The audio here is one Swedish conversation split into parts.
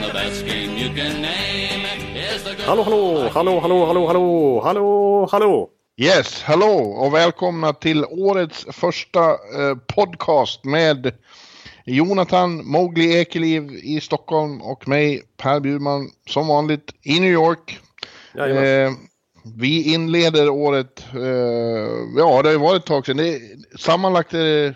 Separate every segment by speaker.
Speaker 1: And the best game you can name is the good
Speaker 2: Hallå, hallå, hallå, hallå, hallå, hallå, hallå, hallå.
Speaker 3: Yes, hallå och välkomna till årets första eh, podcast med Jonathan Mowgli Ekeliv i Stockholm och mig Per Bjurman som vanligt i New York. Eh, vi inleder året, eh, ja det har ju varit ett tag sedan, det är, sammanlagt är det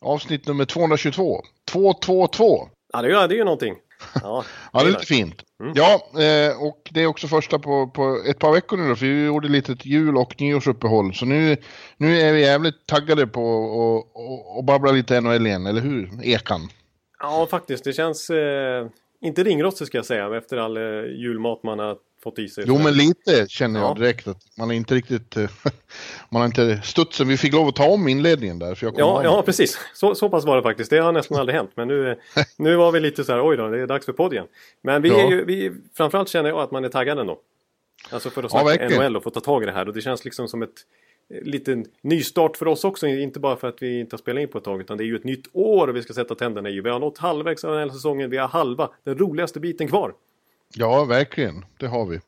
Speaker 3: avsnitt nummer 222. 222.
Speaker 2: Ja, det är, det är ju någonting. Ja,
Speaker 3: Ja, det är lite fint. Ja, eh, och det är också första på, på ett par veckor nu då, för vi gjorde lite jul och nyårsuppehåll. Så nu, nu är vi jävligt taggade på att och, och babbla lite NHL igen, eller hur? Ekan.
Speaker 2: ja, faktiskt. Det känns eh, inte ringrostigt ska jag säga efter all eh, julmat man har fått i sig.
Speaker 3: Jo, men lite känner jag
Speaker 2: Ja.
Speaker 3: direkt att man är inte riktigt... eh, man har inte studsen. Vi fick lov att ta om inledningen där, för jag
Speaker 2: Ja, ja, precis. Så, så pass var det faktiskt. Det har nästan aldrig hänt. Men nu, nu var vi lite så här, oj då, det är dags för podd igen. Men vi
Speaker 3: Ja.
Speaker 2: är ju, vi, framförallt känner jag att man är taggad ändå. Alltså för att
Speaker 3: Ja,
Speaker 2: snacka
Speaker 3: verkligen.
Speaker 2: NHL och få ta tag i det här. Och det känns liksom som ett eh, liten nystart för oss också. Inte bara för att vi inte har spelat in på ett tag. Utan det är ju ett nytt år och vi ska sätta tänderna i. Vi har nått halvvägs av den här säsongen. Vi har halva, den roligaste biten kvar.
Speaker 3: Ja, verkligen. Det har vi.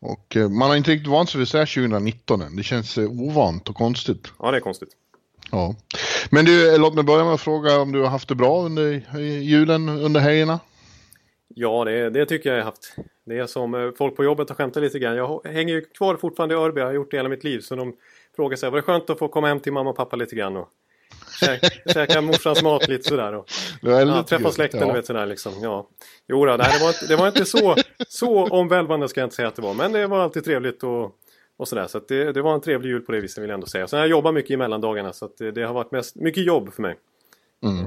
Speaker 3: Och eh, man har inte riktigt vant sig vid så här 2019 än. Det känns eh, ovant och konstigt.
Speaker 2: Ja, det är konstigt.
Speaker 3: Ja. Men du, eh, låt mig börja med att fråga om du har haft det bra under julen, under helgerna?
Speaker 2: Ja, det, det tycker jag jag har haft. Det är som folk på jobbet har skämtat lite grann. Jag hänger ju kvar fortfarande i Örby. Jag har gjort det hela mitt liv. Så de frågar sig, var det skönt att få komma hem till mamma och pappa lite grann och käka, käka morsans mat lite sådär. Och, ja, träffa släkten
Speaker 3: ja.
Speaker 2: vet sådär liksom. Ja. Jo, då, nej, det, var, inte- det var inte så, så omvälvande ska jag inte säga att det var. Men det var alltid trevligt och, och sådär. Så att det, det var en trevlig jul på det viset vill jag ändå säga. Sen har jag jobbat mycket i mellandagarna. Så det, det har varit mest, mycket jobb för mig.
Speaker 3: Mm.
Speaker 2: Eh,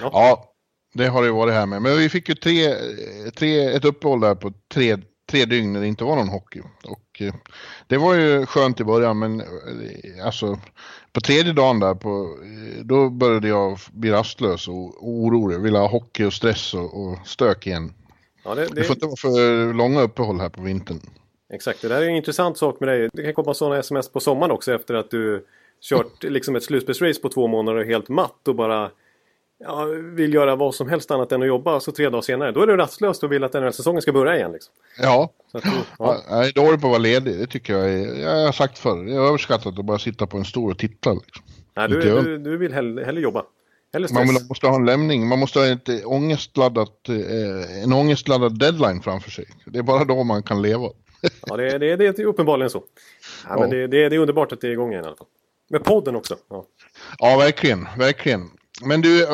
Speaker 2: Ja.
Speaker 3: Ja, det har det varit här med. Men vi fick ju tre, tre, ett uppehåll där på tre, tre dygn när det inte var någon hockey. Och eh, det var ju skönt i början, men eh, alltså på tredje dagen där, på, eh, då började jag bli rastlös och, orolig. Ville ha hockey och stress och, och stök igen.
Speaker 2: Ja, det,
Speaker 3: Det
Speaker 2: det,
Speaker 3: får inte vara för långa uppehåll här på vintern.
Speaker 2: Exakt, det där är en intressant sak med dig. Det kan komma sådana sms på sommaren också efter att du kört liksom ett slutspelsrace på två månader och helt matt och bara ja, vill göra vad som helst annat än att jobba. Så tre dagar senare, då är du rastlös och vill att den här säsongen ska börja igen. Liksom.
Speaker 3: Ja,
Speaker 2: Så att, du-
Speaker 3: ja.
Speaker 2: ja.
Speaker 3: jag är dålig på att vara ledig. Det tycker jag är, jag har sagt förr. Det är överskattat att bara sitta på en stol och titta. Liksom.
Speaker 2: Nej, du,
Speaker 3: jag.
Speaker 2: du, du vill hellre, hellre jobba.
Speaker 3: Man måste ha en lämning, man måste ha ett ångestladdat, eh, en ångestladdad deadline framför sig. Det är bara då man kan leva.
Speaker 2: Ja, det, det, det är uppenbarligen så. Ja,
Speaker 3: Ja.
Speaker 2: Men det, det, det är underbart att det är igång igen i alla fall. Med podden också. Ja.
Speaker 3: Ja, verkligen, verkligen. Men du, eh,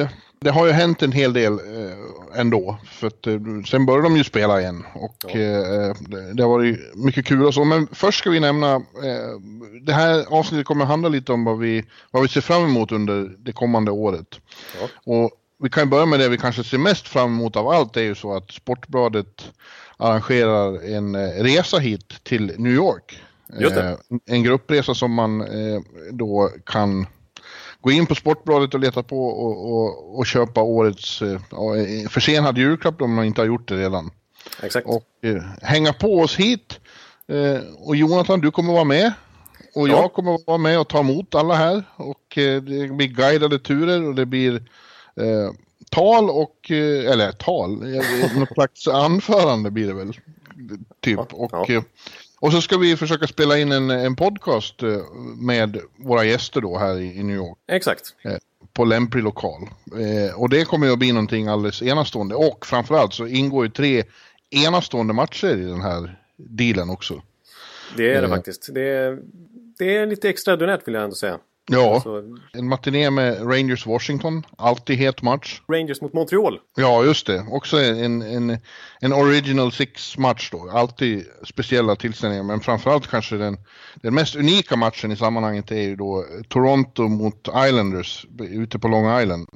Speaker 3: eh, det har ju hänt en hel del eh, ändå. För att sen började de ju spela igen. Och
Speaker 2: Ja.
Speaker 3: det, har varit mycket kul och så. Men först ska vi nämna, det här avsnittet kommer handla lite om vad vi, vad vi ser fram emot under det kommande året.
Speaker 2: Ja.
Speaker 3: Och vi kan börja med det vi kanske ser mest fram emot av allt. Det är ju så att Sportbladet arrangerar en resa hit till New York. En gruppresa som man då kan gå in på Sportbladet och leta på och, och, och köpa årets eh, eh, försenad julklapp om man inte har gjort det redan.
Speaker 2: Exakt.
Speaker 3: Och eh, hänga på oss hit. Eh, och Jonathan, du kommer vara med. Och
Speaker 2: Ja.
Speaker 3: jag kommer vara med och ta emot alla här. Och eh, det blir guidade turer och det blir eh, tal och, eh, eller tal, något slags anförande blir det väl. Typ.
Speaker 2: Ja,
Speaker 3: Och,
Speaker 2: ja.
Speaker 3: Eh, och så ska vi försöka spela in en, en podcast eh, med våra gäster då här i, i New York
Speaker 2: Exakt.
Speaker 3: på lämplig lokal. Eh, och det kommer ju att bli någonting alldeles enastående. Och framförallt så ingår ju tre enastående matcher i den här dealen också.
Speaker 2: Det är det
Speaker 3: Eh.
Speaker 2: faktiskt. Det är, det är lite extraordinärt vill jag ändå säga.
Speaker 3: Ja,
Speaker 2: Alltså,
Speaker 3: en matiné med Rangers Washington, alltid het match.
Speaker 2: Rangers mot Montreal.
Speaker 3: Ja, just det. Också en, en, en original six-match då. Alltid speciella tillställningar, men framförallt kanske den, den mest unika matchen i sammanhanget är ju då Toronto mot Islanders ute på Long Island.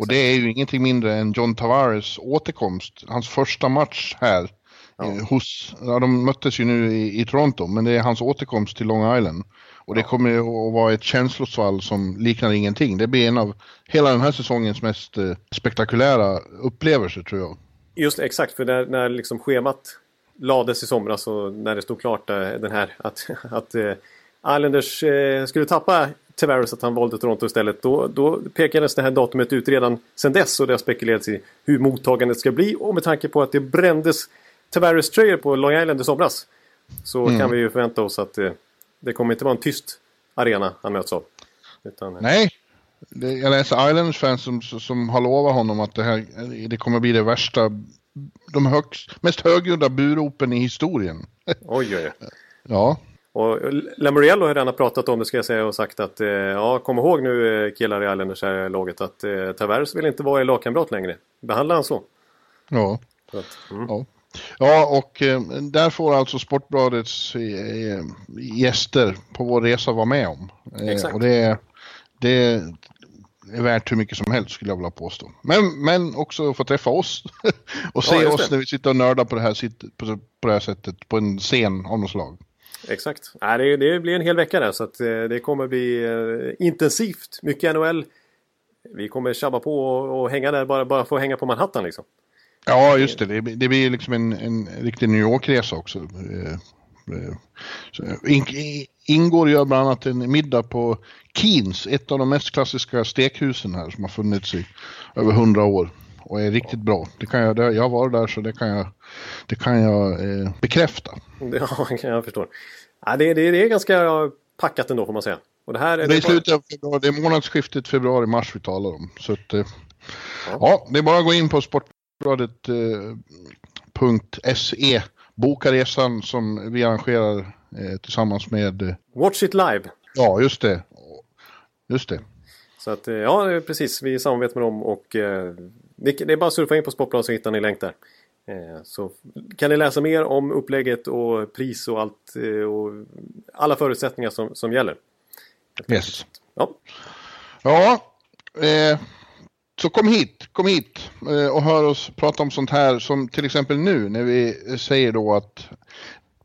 Speaker 3: Och det är ju ingenting mindre än John Tavares återkomst, hans första match här.
Speaker 2: Ja.
Speaker 3: eh, Hos, ja, de möttes ju nu i, i Toronto, men det är hans återkomst till Long Island. Och det kommer ju att vara ett känslosvall som liknar ingenting. Det blir en av hela den här säsongens mest eh, spektakulära upplevelser tror jag.
Speaker 2: Just exakt, för när, när liksom schemat lades i somras och när det stod klart eh, den här att, att eh, Islanders skulle tappa Tavares att han valde Toronto istället. Då, då pekades det här datumet ut redan sedan dess och det har spekulerats i hur mottagandet ska bli och med tanke på att det brändes Tavares-tröjor på Long Island i somras så
Speaker 3: Mm.
Speaker 2: kan vi ju förvänta oss att det kommer inte vara en tyst arena han möts av. Utan,
Speaker 3: Nej, det, jag läser Islanders-fans som, som har lovat honom att det här det kommer bli det värsta, de högst, mest högljudda buropen i historien.
Speaker 2: Oj, oj, oj.
Speaker 3: Ja,
Speaker 2: Och Lamoriello har redan pratat om det ska jag säga och sagt att eh, ja, kom ihåg nu eh, killar i Islanders här laget att eh, Tavares vill inte vara er lagkamrat längre. Behandla han så.
Speaker 3: ja.
Speaker 2: så att, mm.
Speaker 3: Ja. Ja, och eh, där får alltså Sportbladets eh, gäster på vår resa vara med om. Eh,
Speaker 2: Exakt.
Speaker 3: Och det, är- det är värt hur mycket som helst skulle jag vilja påstå. Men, men också få träffa oss och se
Speaker 2: Ja,
Speaker 3: oss när vi sitter och nördar på det, här, på, på det här sättet på en scen av något slag.
Speaker 2: Exakt. Nej, det, det blir en hel vecka där så att eh, det kommer bli eh, intensivt. Mycket NHL. Vi kommer tjabba på och, och hänga där bara, bara få hänga på Manhattan liksom.
Speaker 3: Ja, just det. Det, blir- blir liksom en, en riktig New York-resa också. Eh, eh, in, ingår gör bland annat en middag på Keens, ett av de mest klassiska stekhusen här som har funnits i över hundra år och är riktigt bra. Det kan jag, jag varit där så det kan jag, det kan jag eh, bekräfta.
Speaker 2: Ja, jag förstår. Ja, det, det, det är ganska packat ändå får man säga. Och det här
Speaker 3: Det är slutet av februari, det är månadsskiftet februari-mars vi talar om. Så att, eh, ja, det är bara att gå in på sportbladet.se, boka resan som vi arrangerar eh, tillsammans med, eh,
Speaker 2: Watch it live.
Speaker 3: ja just det, just det.
Speaker 2: Så att, eh, ja, precis. Vi samarbetar med dem och eh, det, är bara att surfa in på Sportbladet så hittar ni länk där. Eh, så kan ni läsa mer om upplägget och pris och allt eh, och alla förutsättningar som, som gäller.
Speaker 3: Yes.
Speaker 2: Ja,
Speaker 3: Ja, eh, så kom hit, kom hit eh, och hör oss prata om sånt här som till exempel nu när vi säger då att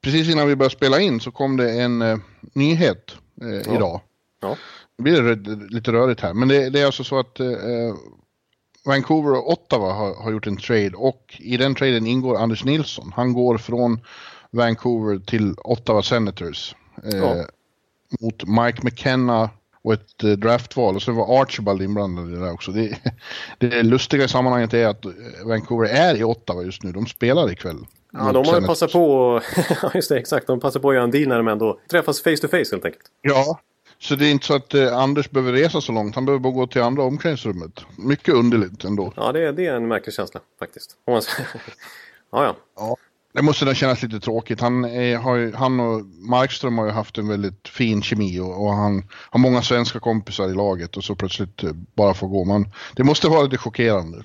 Speaker 3: precis innan vi började spela in så kom det en eh, nyhet eh,
Speaker 2: Ja.
Speaker 3: idag.
Speaker 2: ja,
Speaker 3: blir det rö- lite rörigt här, men det, det är alltså så att eh, Vancouver och Ottawa har, har gjort en trade och i den traden ingår Anders Nilsson. Han går från Vancouver till Ottawa Senators eh,
Speaker 2: Ja.
Speaker 3: mot Mike McKenna och ett eh, draftval och så var Archibald inblandad i det där också. Det, det lustiga i sammanhanget är att eh, Vancouver är i Ottawa just nu. De spelar ikväll.
Speaker 2: ja de har ju passat på just det, exakt. De passar på att göra en deal när de ändå träffas face to face helt enkelt.
Speaker 3: Ja, så det är inte så att eh, Anders behöver resa så långt. Han behöver bara gå till andra omklädningsrummet. Mycket underligt ändå.
Speaker 2: Ja, det, det är en märklig känsla faktiskt. Om man... ja, ja.
Speaker 3: Ja, det måste nog kännas lite tråkigt. Han, är, har ju, han och Markström har ju haft en väldigt fin kemi och, och han har många svenska kompisar i laget och så plötsligt eh, bara får gå. Man, det måste vara lite chockerande.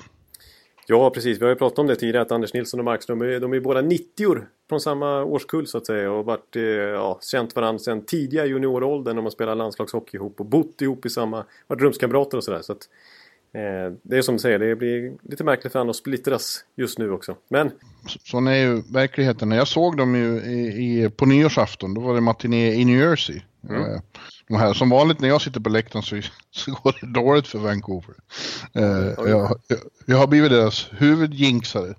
Speaker 2: Ja, precis. Vi har ju pratat om det tidigare att Anders Nilsson och Markström de är, ju båda 90 från samma årskull så att säga och varit, eh, ja, känt varandra sedan tidiga junioråldern när man spelar landslagshockey ihop och bott ihop i samma, varit rumskamrater och sådär. Så att, det är som du säger, det blir lite märkligt för honom att splittras just nu också. Men
Speaker 3: Så- Sån är ju verkligheten. Jag såg dem ju i, i, på nyårsafton, då var det matiné i New Jersey. Eh, De här, som vanligt när jag sitter på läktaren så, så går det dåligt för Vancouver. Eh, jag, jag, jag har blivit deras huvudjinxare.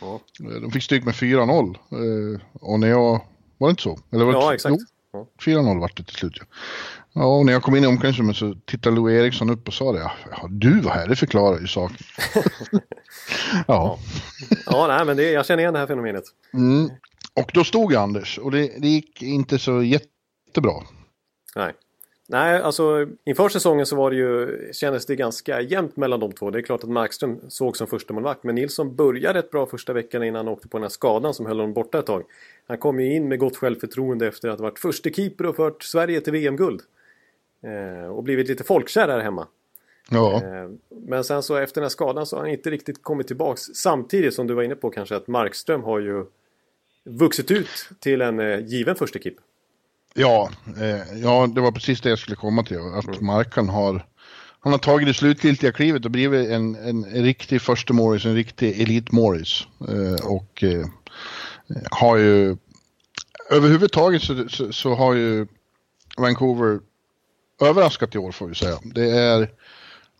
Speaker 2: Ja.
Speaker 3: Eh, De fick stryk med 4-0. eh, Och när jag... Var det inte så? Eller var det
Speaker 2: ja, exakt.
Speaker 3: Jo,
Speaker 2: Ja.
Speaker 3: 4-0 vart det till slut. Ja. Ja, och när jag kom in i omklädningsrummet så tittade Louis Eriksson upp och sa det. Ja, du var här, det förklarar ju saken. ja.
Speaker 2: Ja, nej, men det, jag känner igen det här fenomenet.
Speaker 3: Mm. Och då stod jag Anders och det, det gick inte så jättebra.
Speaker 2: Nej. Nej, alltså inför säsongen så var det ju, kändes det ganska jämnt mellan de två. Det är klart att Markström såg som första målvakt men Nilsson började rätt bra första veckan innan han åkte på den här skadan som höll honom borta ett tag. Han kom ju in med gott självförtroende efter att ha varit första keeper och fört Sverige till VM-guld. Eh, och blivit lite folkkär här hemma.
Speaker 3: Ja.
Speaker 2: Eh, men sen så efter den här skadan så har han inte riktigt kommit tillbaks. Samtidigt som du var inne på kanske att Markström har ju vuxit ut till en eh, given första keeper.
Speaker 3: Ja, eh, ja, det var precis det jag skulle komma till. Att
Speaker 2: Mm.
Speaker 3: Markan har, han har tagit det slutgiltiga klivet och blivit en, en, en riktig första Morris, en riktig elit-Morris. Eh, och eh, har ju, överhuvudtaget så, så, så har ju Vancouver överraskat i år får vi säga. Det är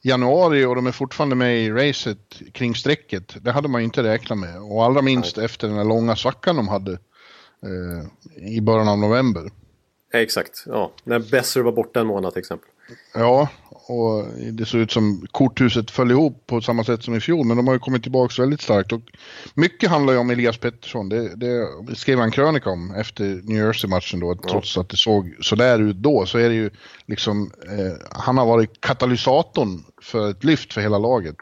Speaker 3: januari och de är fortfarande med i racet kring strecket. Det hade man ju inte räknat med. Och allra minst efter den här långa svackan de hade eh, i början av november.
Speaker 2: Exakt, ja. När Besser var borta en månad till exempel.
Speaker 3: Ja, och det såg ut som korthuset föll ihop på samma sätt som i fjol, men de har ju kommit tillbaka väldigt starkt. Och mycket handlar ju om Elias Pettersson, det, det skrev han krönika om efter New Jersey-matchen då, trots att det såg sådär ut då, så är det ju liksom, eh, han har varit katalysatorn för ett lyft för hela laget.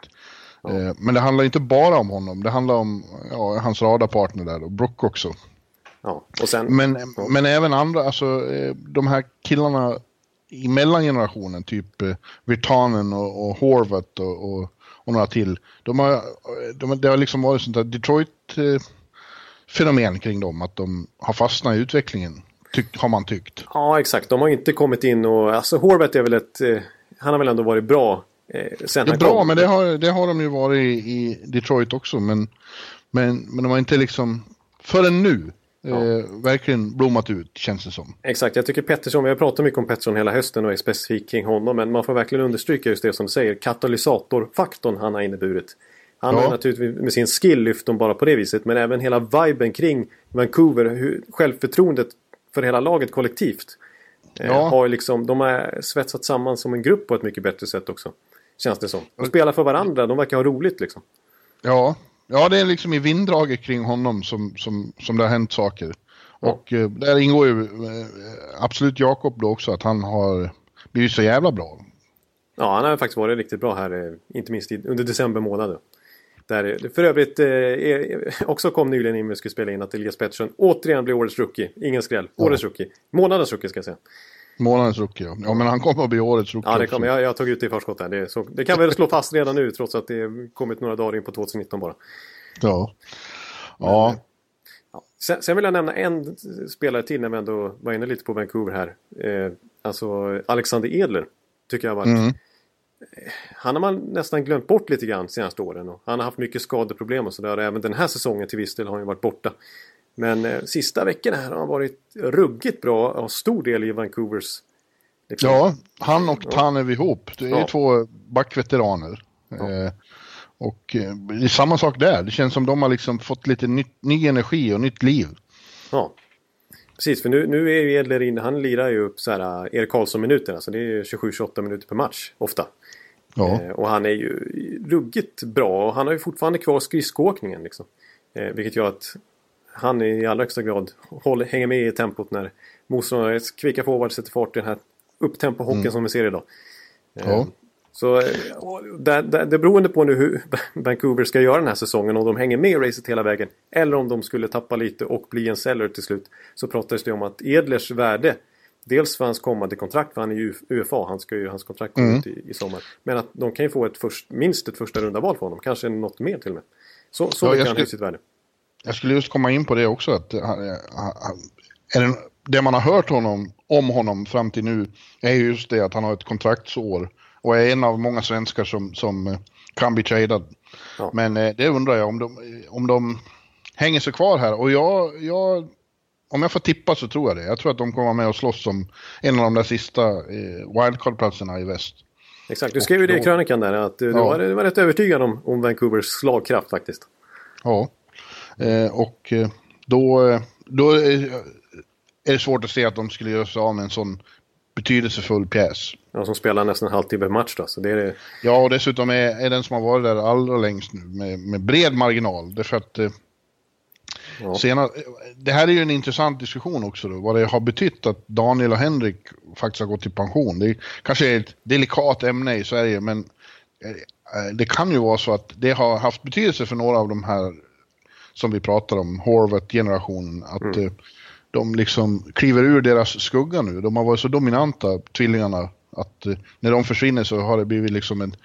Speaker 3: Eh, men det handlar inte bara om honom, det handlar om ja, hans radarpartner där och Brook också.
Speaker 2: Ja, sen...
Speaker 3: Men, men även andra, alltså eh, de här killarna i mellangenerationen, typ eh, Virtanen och, och Horvath och, och, och några till. De har, de, det har liksom varit sånt där Detroit-fenomen kring dem, att de har fastnat i utvecklingen, tyck, har man tyckt.
Speaker 2: Ja, exakt. De har inte kommit in och... Alltså Horvath är väl ett... Eh, han har väl ändå varit bra eh, sen han
Speaker 3: bra,
Speaker 2: kom.
Speaker 3: men det har, det har de ju varit i, i Detroit också, men, men, men de har inte liksom, förrän nu, eh, verkligen blommat ut, känns det som.
Speaker 2: Exakt, jag tycker Pettersson, vi har pratat mycket om Pettersson hela hösten och är specifikt kring honom. Men man får verkligen understryka just det som du säger, katalysatorfaktorn han har inneburit. Han
Speaker 3: Ja.
Speaker 2: har naturligtvis med sin skill lyft dem bara på det viset. Men även hela viben kring Vancouver, hur, självförtroendet för hela laget kollektivt. Eh,
Speaker 3: Ja.
Speaker 2: har liksom, de har svetsat samman som en grupp på ett mycket bättre sätt också. Känns det som. De spelar för varandra, de verkar ha roligt liksom.
Speaker 3: Ja, ja det är liksom i vinddraget kring honom som, som, som det har hänt saker. Och eh, där ingår ju eh, absolut Jakob då också, att han har blivit så jävla bra.
Speaker 2: Ja, han har faktiskt varit riktigt bra här, eh, inte minst i, under december månad. Där, eh, för övrigt eh, är, också kom nyligen in vi skulle spela in att Elias Pettersson återigen blir årets rookie. Ingen skräll. Årets rookie. Månadens rookie ska jag säga.
Speaker 3: Månadens rookie, ja. ja. men han kommer att bli årets rookie
Speaker 2: Ja, det kommer. Jag, jag tog ut det i förskott här. Det, så, det kan vi slå fast redan nu trots att det kommit några dagar in på 2019 bara.
Speaker 3: Ja. Ja,
Speaker 2: Ja. Sen, sen vill jag nämna en spelare till när vi ändå var inne lite på Vancouver här. Eh, alltså Alexander Edler. Tycker jag varit.
Speaker 3: Mm.
Speaker 2: Han har man nästan glömt bort lite grann senaste åren. Och han har haft mycket skadeproblem och sådär. Även den här säsongen till viss del har han ju varit borta. Men eh, sista veckorna här har han varit ruggigt bra och stor del i Vancouvers. liksom,
Speaker 3: ja han och Tanev ihop, det är
Speaker 2: Ja.
Speaker 3: två backveteraner. Eh, och eh, det är samma sak där, det känns som de har liksom fått lite nytt, ny energi och nytt liv.
Speaker 2: Ja. Precis, för nu, nu är ju Edler inne, han lirar ju upp så här äh, Erik Karlsson-minuter. Alltså det är 27-28 minuter per match, ofta.
Speaker 3: Ja,
Speaker 2: Eh, och han är ju ruggigt bra och han har ju fortfarande kvar skridskoåkningen liksom. Eh, vilket gör att han i allra högsta grad håller, hänger med i tempot när motståndarens kvicka forward sätter fart i den här upptempo-hockeyn som vi ser idag. Eh,
Speaker 3: Ja.
Speaker 2: Så eh, och det, det, det beroende på nu hur Vancouver ska göra den här säsongen, om de hänger med i racet hela vägen eller om de skulle tappa lite och bli en seller till slut. Så pratades det om att Edlers värde Dels för hans kommande kontrakt, för han är ju UFA, han ska ju, hans kontrakt går
Speaker 3: Mm.
Speaker 2: ut i, i sommar. Men att de kan ju få ett först, minst ett första runda val för honom, kanske något mer till och med. Så, så
Speaker 3: Ja,
Speaker 2: mycket han sitt värde.
Speaker 3: Jag skulle just komma in på det också. Att han, han, är det, det man har hört honom, om honom fram till nu är ju just det att han har ett kontraktsår och är en av många svenskar som, som eh, kan bli tradad.
Speaker 2: Ja.
Speaker 3: Men eh, det undrar jag om de, om de hänger sig kvar här. Och jag, jag, om jag får tippa så tror jag det. Jag tror att de kommer med och slåss om en av de där sista eh, wildcard-platserna i väst.
Speaker 2: Exakt, du skrev ju det i krönikan där att du, du,
Speaker 3: Ja.
Speaker 2: var, du var rätt övertygad om, om Vancouvers slagkraft faktiskt.
Speaker 3: Ja, eh, och eh, då, eh, då är det svårt att se att de skulle göra sig av med en sån betydelsefull pjäs.
Speaker 2: Ja, som spelar nästan en halvtimme match då. Så det är det.
Speaker 3: Ja, och dessutom är, är den som har varit där allra längst nu med, med bred marginal. Därför att eh,
Speaker 2: Ja.
Speaker 3: senare, det här är ju en intressant diskussion också då, vad det har betytt att Daniel och Henrik faktiskt har gått i pension. Det är, kanske är ett delikat ämne i Sverige, men eh, det kan ju vara så att det har haft betydelse för några av de här som vi pratar om, Horvath-generationen, att eh, de liksom kliver ur deras skugga nu. De har varit så dominanta, tvillingarna, Att eh, när de försvinner så har det blivit liksom en...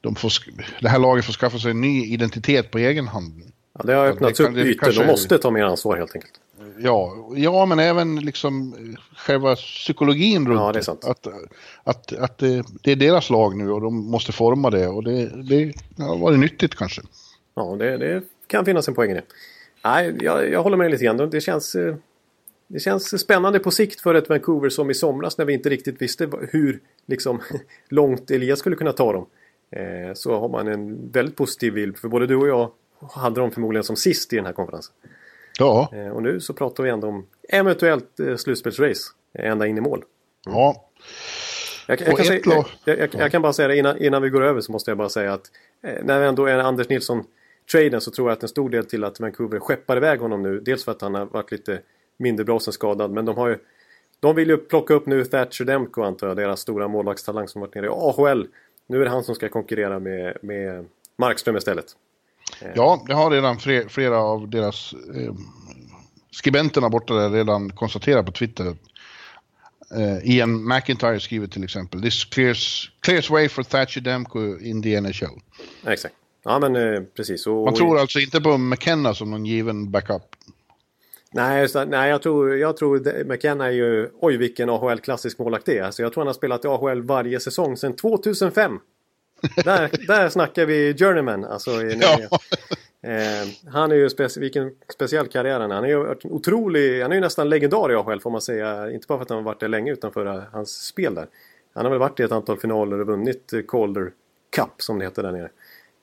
Speaker 3: De får, det här laget får skaffa sig en ny identitet på egen hand.
Speaker 2: Ja, det har öppnats upp ytor.
Speaker 3: kanske-
Speaker 2: De måste ta mer ansvar helt enkelt.
Speaker 3: Ja, ja, men även liksom själva psykologin runt
Speaker 2: Ja, det är sant.
Speaker 3: Att, att, att det, det är deras lag nu och de måste forma det och det, det har varit nyttigt kanske.
Speaker 2: Ja, det, det kan finnas en poäng i det. Nej, jag, jag håller med lite grann. Det känns, eh, det känns spännande på sikt för ett Vancouver som i somras när vi inte riktigt visste hur liksom, långt Elias skulle kunna ta dem. Eh, så har man en väldigt positiv bild. För både du och jag hade dem förmodligen som sist i den här konferensen.
Speaker 3: Ja,
Speaker 2: Eh, och nu så pratar vi ändå om eventuellt slutspelsrace. Ända in i mål.
Speaker 3: ja,
Speaker 2: Jag, jag,
Speaker 3: Och
Speaker 2: kan, säga, jag, jag, jag kan bara säga det innan, innan vi går över så måste jag bara säga att när vi ändå är Anders Nilsson-traden så tror jag att en stor del till att Vancouver skeppar iväg honom nu. Dels för att han har varit lite mindre bra sen skadad men de har ju de vill ju plocka upp nu Thatcher Demko antar jag, deras stora målvaktstalang som varit nere i AHL. Nu är det han som ska konkurrera med, med Markström istället.
Speaker 3: ja, det har redan fler, flera av deras eh, skribenterna borta där redan konstaterat på Twitter. Eh, Ian McIntyre skriver till exempel This clears, clears way for Thatcher Demko in the NHL.
Speaker 2: Exakt. Ja men eh, precis. Och,
Speaker 3: Man tror alltså inte på McKenna som någon given backup.
Speaker 2: Nej, det. nej jag tror, jag tror McKenna är ju... Oj vilken AHL-klassisk målvakt det är. Alltså, jag tror han har spelat i AHL varje säsong sedan 2005. där, där snackar vi journeyman. Alltså, i-
Speaker 3: Ja.
Speaker 2: eh, han är ju speci- vilken speciell karriär han är. Han är ju otrolig... Han är ju nästan legendar i AHL får man säga. Inte bara för att han har varit där länge utan för eh, hans spel där. Han har väl varit i ett antal finaler och vunnit eh, Calder Cup som det heter där nere.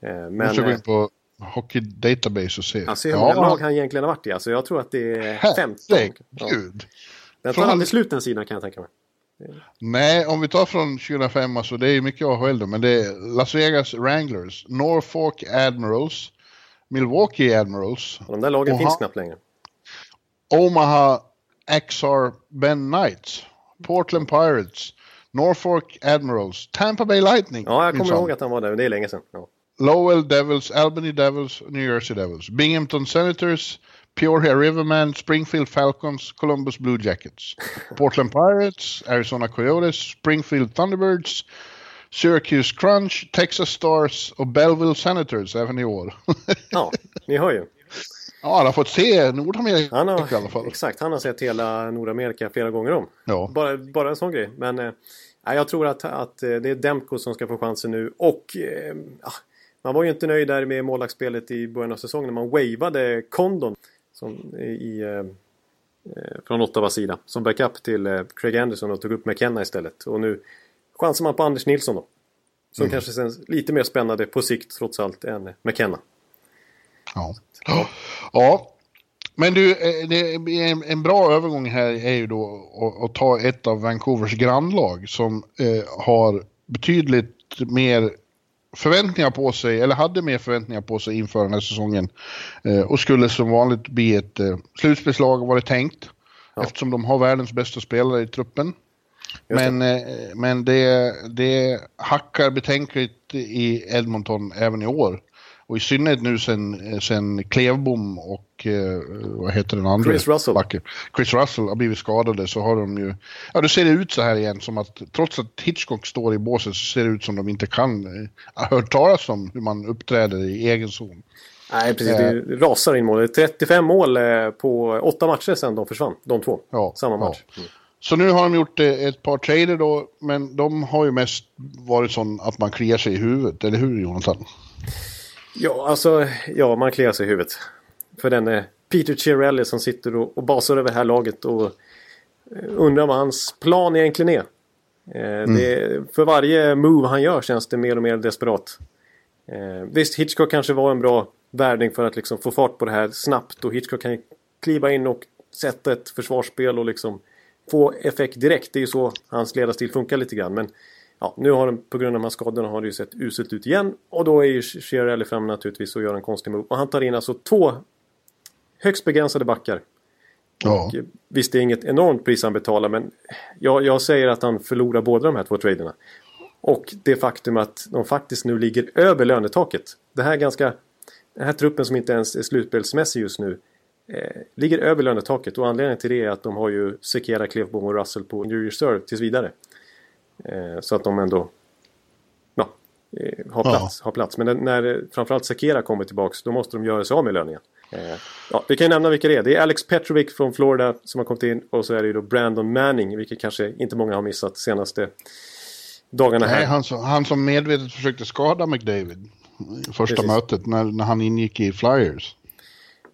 Speaker 2: Eh,
Speaker 3: Men, måste gå
Speaker 2: eh,
Speaker 3: in på Hockey Database och se.
Speaker 2: Alltså hur många lag han egentligen har varit i. Alltså jag tror att det är 15. Ja.
Speaker 3: Herregud.
Speaker 2: Den tar
Speaker 3: Från-
Speaker 2: aldrig slut den sidan kan jag tänka mig.
Speaker 3: Nej, om vi tar från 2005, alltså det är mycket AHL då, men det är Las Vegas Wranglers, Norfolk Admirals, Milwaukee Admirals,
Speaker 2: Och de där lagen finns knappt längre.
Speaker 3: Omaha XR Ben Knights, Portland Pirates, Norfolk Admirals, Tampa Bay Lightning.
Speaker 2: Ja, jag kommer
Speaker 3: minsann.
Speaker 2: ihåg att han var där. men Det är länge sedan. Ja.
Speaker 3: Lowell Devils, Albany Devils, New Jersey Devils, Binghamton Senators, Peoria Rivermen, Springfield Falcons, Columbus Blue Jackets, Portland Pirates, Arizona Coyotes, Springfield Thunderbirds, Syracuse Crunch, Texas Stars och Belleville Senators även i år.
Speaker 2: ja, ni hör ju.
Speaker 3: ja, han har fått se Nordamerika
Speaker 2: Han
Speaker 3: i alla
Speaker 2: har,
Speaker 3: fall.
Speaker 2: exakt, han har sett hela Nordamerika flera gånger om.
Speaker 3: Ja.
Speaker 2: Bara, bara en sån grej. Men eh, jag tror att, att eh, det är Demko som ska få chansen nu. Och eh, ah, man var ju inte nöjd där med målvaktsspelet i början av säsongen. Man wavade Condon som, i, eh, eh, från Ottawas sida. Som backup till eh, Craig Anderson och tog upp McKenna istället. Och nu chansar man på Anders Nilsson då. Som
Speaker 3: Mm.
Speaker 2: kanske känns lite mer spännande på sikt trots allt än McKenna.
Speaker 3: Ja. ja. Men du, eh, en, en bra övergång här är ju då att, att ta ett av Vancouvers grannlag som eh, har betydligt mer förväntningar på sig, eller hade mer förväntningar på sig inför den här säsongen. Eh, och skulle som vanligt bli ett eh, slutspelslag var det tänkt.
Speaker 2: Ja.
Speaker 3: Eftersom de har världens bästa spelare i truppen.
Speaker 2: Just det.
Speaker 3: Men, eh, men det, det hackar betänkligt i Edmonton även i år. Och i synnerhet nu sen, sen Klevbom och eh, vad heter den andra?
Speaker 2: Chris Russell.
Speaker 3: Backen. Chris Russell har blivit skadade så har de ju... Ja, då ser det ut så här igen som att trots att Hitchcock står i båset så ser det ut som de inte kan... Eh, har hört talas om hur man uppträder i egen zon.
Speaker 2: Nej, precis. Det rasar in mål. Det är 35 mål eh, på åtta matcher sedan de försvann. De två.
Speaker 3: Ja,
Speaker 2: Samma
Speaker 3: ja.
Speaker 2: match. Mm.
Speaker 3: Så nu har de gjort eh, ett par trader då, men de har ju mest varit sån att man kliar sig i huvudet, eller hur Jonathan?
Speaker 2: Ja, alltså, ja, man kliar sig i huvudet. För den är Peter Cirelli som sitter och, och basar över det här laget och eh, undrar vad hans plan egentligen är. Eh, det, för varje move han gör känns det mer och mer desperat. Eh, visst, Hitchcock kanske var en bra värvning för att liksom få fart på det här snabbt och Hitchcock kan kliva in och sätta ett försvarsspel och liksom få effekt direkt. Det är ju så hans ledarstil funkar lite grann. Men ja, nu har de, på grund av de här skadorna har det ju sett uselt ut igen. Och då är ju Chiarelli fram naturligtvis och gör en konstig move. Och han tar in alltså två högst begränsade backar.
Speaker 3: Ja.
Speaker 2: Och, eh, visst, det är inget enormt pris han betalar men jag, jag säger att han förlorar båda de här två traderna. Och det faktum att de faktiskt nu ligger över lönetaket. Det här är ganska... Den här truppen som inte ens är slutspelsmässig just nu eh, ligger över lönetaket och anledningen till det är att de har ju Sekera, Klefbom och Russell på New Reserve tills vidare. Eh, så att de ändå ja, eh, har, plats, ja. har plats. Men när framförallt Sakera kommer tillbaks då måste de göra sig av med löningen. Eh, ja, vi kan ju nämna vilka det är. Det är Alex Petrovic från Florida som har kommit in och så är det ju då Brandon Manning, vilket kanske inte många har missat senaste dagarna här.
Speaker 3: Nej, han, som, han som medvetet försökte skada McDavid första Precis. mötet när, när han ingick i Flyers.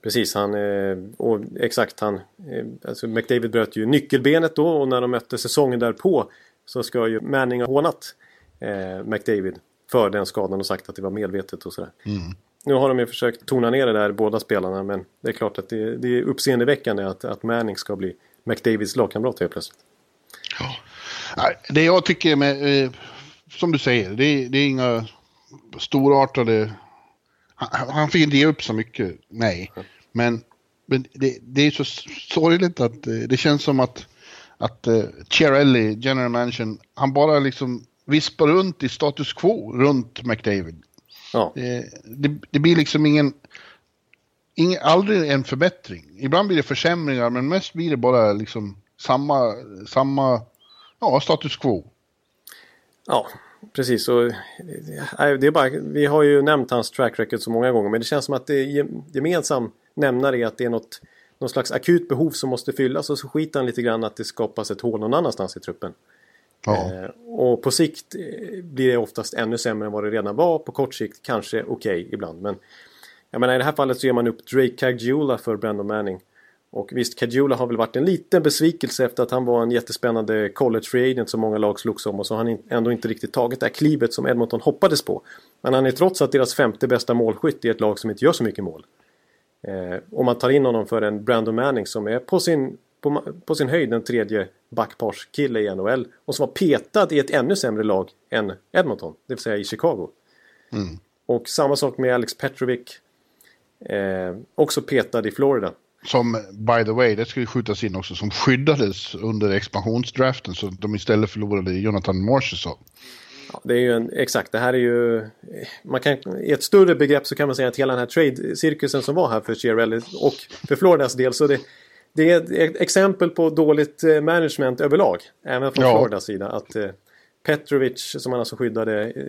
Speaker 2: Precis, han, eh, och exakt han, eh, alltså McDavid bröt ju nyckelbenet då och när de mötte säsongen därpå så ska ju Manning ha hånat eh, McDavid för den skadan och sagt att det var medvetet och sådär. Mm. Nu har de ju försökt tona ner det där båda spelarna men det är klart att det, det är uppseendeväckande att, att Manning ska bli McDavids lagkamrat helt plötsligt.
Speaker 3: Ja. Det jag tycker med, eh, som du säger, det, det är inga storartade... Han, han fick inte ge upp så mycket, nej. Men, men det, det, är så sorgligt att eh, det känns som att, att uh, Chiarelli, general manager, han bara liksom vispar runt i status quo runt McDavid. Ja. Det, det, det, blir liksom ingen, ingen, aldrig en förbättring. Ibland blir det försämringar men mest blir det bara liksom samma, samma ja, status quo.
Speaker 2: Ja, precis. Och, det är bara, vi har ju nämnt hans track record så många gånger men det känns som att det är gemensam nämnare är att det är något, någon slags akut behov som måste fyllas och så skiter han lite grann att det skapas ett hål någon annanstans i truppen. Ja. Eh, och på sikt eh, blir det oftast ännu sämre än vad det redan var. På kort sikt kanske okej okay ibland. Men jag menar i det här fallet så ger man upp Drake Caggiula för Brandon Manning. Och visst, Caggiula har väl varit en liten besvikelse efter att han var en jättespännande college free agent som många lag slogs om och så har han ändå inte riktigt tagit det här klivet som Edmonton hoppades på. Men han är trots allt deras femte bästa målskytt i ett lag som inte gör så mycket mål. Eh, om man tar in honom för en Brandon Manning som är på sin, på, på sin höjd den tredje backparskille i NHL och som var petad i ett ännu sämre lag än Edmonton, det vill säga i Chicago. Mm. Och samma sak med Alex Petrovic. Eh, också petad i Florida.
Speaker 3: Som, by the way, det ska ju skjutas in också, som skyddades under expansionsdraften så de istället förlorade Jonathan Marchessault.
Speaker 2: Ja, det är ju en, exakt, det här är ju... Man kan, I ett större begrepp så kan man säga att hela den här trade-cirkusen som var här för Chiarelli och för Floridas del så det, det är ett exempel på dåligt eh, management överlag. Även från ja. Floridas sida. Att eh, Petrovic som man alltså skyddade eh,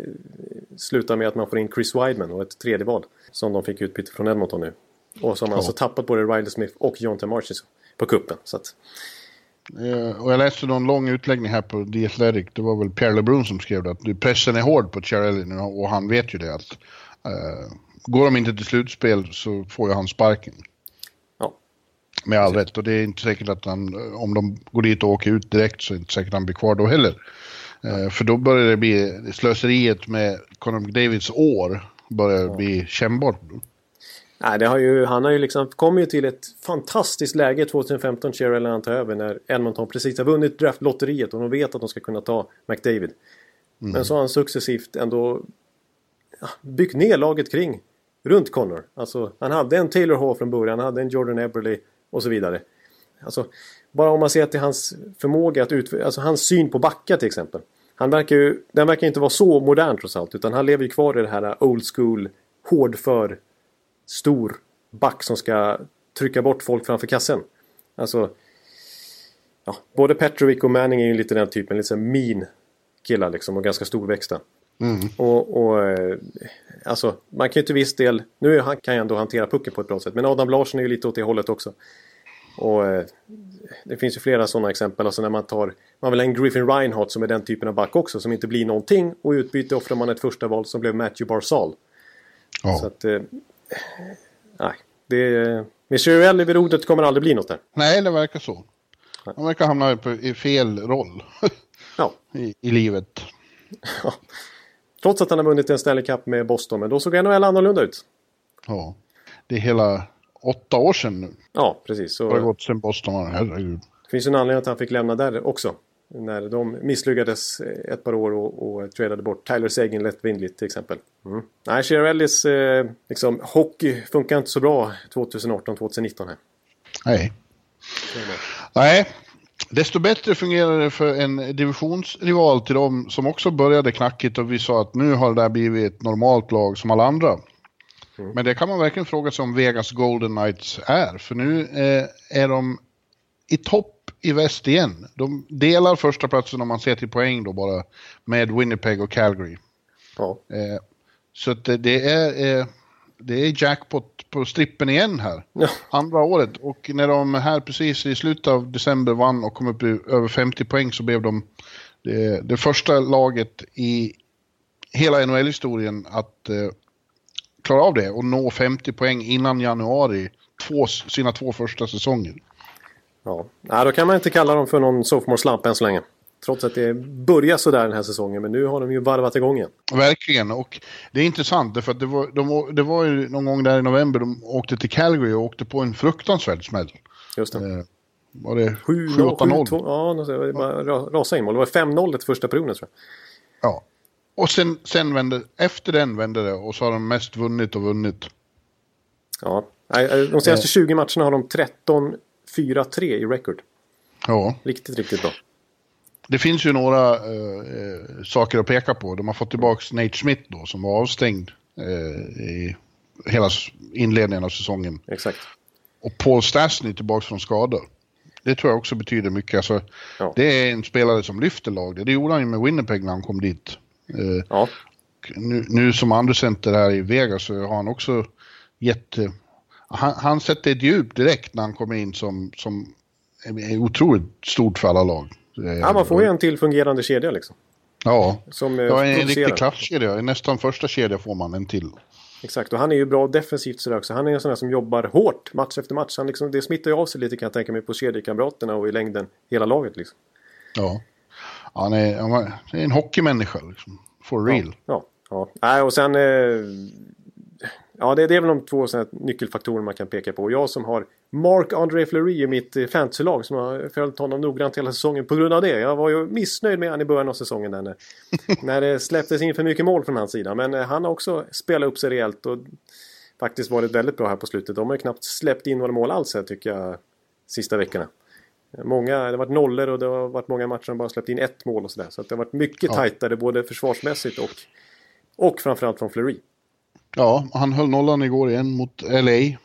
Speaker 2: slutar med att man får in Chris Wideman och ett tredje val. Som de fick utbyte från Edmonton nu. Och som ja. alltså tappat både Riley Smith och John T. Marchis på kuppen. Så att,
Speaker 3: och jag läste någon lång utläggning här på The Athletic. Det var väl Pierre LeBrun som skrev det. Att pressen är hård på Chiarelli nu och han vet ju det. att uh, Går de inte till slutspel så får ju han sparken. Ja. Med all rätt. Och det är inte säkert att han, om de går dit och åker ut direkt så är det inte säkert att han blir kvar då heller. Uh, för då börjar det bli slöseriet med Conor McDavids år börjar ja. bli kännbart.
Speaker 2: Nej, det har ju, han har ju liksom kommit ju till ett fantastiskt läge 2015 Cherrell när han tar över när Edmonton precis har vunnit draftlotteriet och de vet att de ska kunna ta McDavid. Mm. Men så har han successivt ändå byggt ner laget kring runt Connor. Alltså, han hade en Taylor Hall från början, han hade en Jordan Eberle och så vidare. Alltså, bara om man ser till hans förmåga att utföra, alltså hans syn på backar till exempel. Han verkar ju, den verkar inte vara så modern trots allt utan han lever ju kvar i det här old school hård för stor back som ska trycka bort folk framför kassen. Alltså, ja, både Petrovic och Manning är ju lite den typen, lite mean killar liksom och ganska storväxta. Mm. Och, och eh, alltså, man kan ju till viss del, nu kan han ändå hantera pucken på ett bra sätt, men Adam Larsson är ju lite åt det hållet också. Och eh, det finns ju flera sådana exempel, alltså när man tar, man vill ha en Griffin Reinhardt som är den typen av back också, som inte blir någonting och i utbyte offrar man ett första val som blev Matthew Barzal. Ja. Så att, eh, nej, det... Chiarelli vid rodret kommer aldrig bli något där.
Speaker 3: Nej, det verkar så. Han verkar hamna i fel roll ja. I, i livet.
Speaker 2: Ja. Trots att han har vunnit en Stanley Cup med Boston, men då såg NHL annorlunda ut.
Speaker 3: Ja, det är hela åtta år sedan nu.
Speaker 2: Ja, precis. Så...
Speaker 3: Det har gått sedan Boston, herregud.
Speaker 2: Det finns en anledning att han fick lämna där också när de misslyckades eh, ett par år och, och tradade bort Tyler Seguin lättvindigt till exempel. Mm. Nej, Chiarellis eh, liksom, hockey funkar inte så bra 2018-2019 här.
Speaker 3: Nej. Nej, desto bättre fungerar det för en divisionsrival till dem som också började knackigt och vi sa att nu har det där blivit ett normalt lag som alla andra. Mm. Men det kan man verkligen fråga sig om Vegas Golden Knights är, för nu eh, är de i topp i väst igen. De delar första platsen om man ser till poäng då bara med Winnipeg och Calgary.
Speaker 2: Ja.
Speaker 3: Eh, så att det, är, eh, det är jackpot på strippen igen här.
Speaker 2: Ja.
Speaker 3: Andra året. Och när de här precis i slutet av december vann och kom upp i över 50 poäng så blev de det, det första laget i hela NHL-historien att eh, klara av det och nå 50 poäng innan januari två, sina två första säsonger.
Speaker 2: Ja. Nej, då kan man inte kalla dem för någon sophomore slump än så länge. Trots att det börjar sådär den här säsongen. Men nu har de ju varvat igång igen.
Speaker 3: Verkligen, och det är intressant därför att det var, de, det var ju någon gång där i november de åkte till Calgary och åkte på en fruktansvärd smäll.
Speaker 2: Just det.
Speaker 3: Eh, var det
Speaker 2: 7-0,
Speaker 3: 7-8-0?
Speaker 2: 7-2. Ja, det bara ra- rasa in mål. Det var 5-0 i första perioden tror jag.
Speaker 3: Ja. Och sen, sen vände, efter den vände det och så har de mest vunnit och vunnit.
Speaker 2: Ja. Nej, De senaste 20 matcherna har de 13-4-3 i record.
Speaker 3: Ja,
Speaker 2: Riktigt, riktigt bra.
Speaker 3: det finns ju några eh, eh, saker att peka på. De har fått tillbaka Nate Smith då som var avstängd eh, i hela inledningen av säsongen.
Speaker 2: Exakt.
Speaker 3: Och Paul Stastny tillbaka från skador. Det tror jag också betyder mycket. Alltså,
Speaker 2: Ja.
Speaker 3: Det är en spelare som lyfter laget. Det gjorde han ju med Winnipeg när han kom dit. Eh,
Speaker 2: Ja.
Speaker 3: nu, nu som andra center här i Vegas så har han också gett... Han, han sätter ett djup direkt när han kommer in som, som är otroligt stort för alla lag. Eh,
Speaker 2: ja, man får ju en till fungerande kedja liksom.
Speaker 3: Ja,
Speaker 2: Som eh,
Speaker 3: ja en
Speaker 2: producerar.
Speaker 3: riktig klasskedja. Nästan första kedja får man en till.
Speaker 2: Exakt, och han är ju bra defensivt sådär också. Han är en sån där som jobbar hårt match efter match. Han liksom, det smittar ju av sig lite kan jag tänka mig på kedjekamraterna och i längden hela laget liksom.
Speaker 3: Ja. Han är, han är en hockeymänniska liksom. For real.
Speaker 2: Ja, ja. Nej, och sen... Eh, ja, det, det är väl de två nyckelfaktorer man kan peka på. Jag som har Mark-André Fleury i mitt eh, fantasylag som har följt honom noggrant hela säsongen på grund av det. Jag var ju missnöjd med honom i början av säsongen där när, det släpptes in för mycket mål från hans sida. Men eh, han har också spelat upp sig rejält och faktiskt varit väldigt bra här på slutet. De har ju knappt släppt in några mål alls här tycker jag sista veckorna. Många, det har varit nollor och det har varit många matcher som bara släppt in ett mål och sådär. Så att det har varit mycket
Speaker 3: Ja.
Speaker 2: tajtare både försvarsmässigt och, och framförallt från Fleury.
Speaker 3: Ja, han höll nollan igår igen mot LA.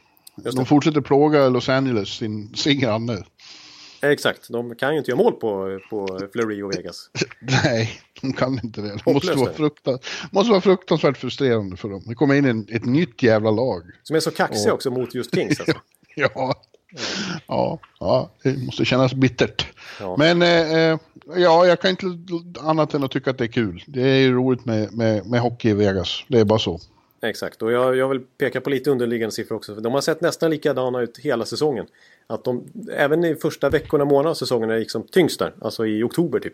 Speaker 3: De fortsätter plåga Los Angeles, sin, sin granne.
Speaker 2: Exakt, de kan ju inte göra mål på, på Fleury och Vegas.
Speaker 3: Nej, de kan inte det. Det måste vara, fruktan, måste vara fruktansvärt frustrerande för dem. Det kommer in en, ett nytt jävla lag.
Speaker 2: Som är så kaxiga
Speaker 3: Ja.
Speaker 2: också mot just Kings alltså.
Speaker 3: Ja, ja, ja det måste kännas bittert.
Speaker 2: Ja.
Speaker 3: Men eh, eh, ja, jag kan inte annat än att tycka att det är kul. Det är ju roligt med, med, med hockey i Vegas. Det är bara så.
Speaker 2: Exakt, och jag, jag vill peka på lite underliggande siffror också. De har sett nästan likadana ut hela säsongen. Att de, även i första veckorna, månaderna av säsongen när det gick som tyngst där, alltså i oktober typ.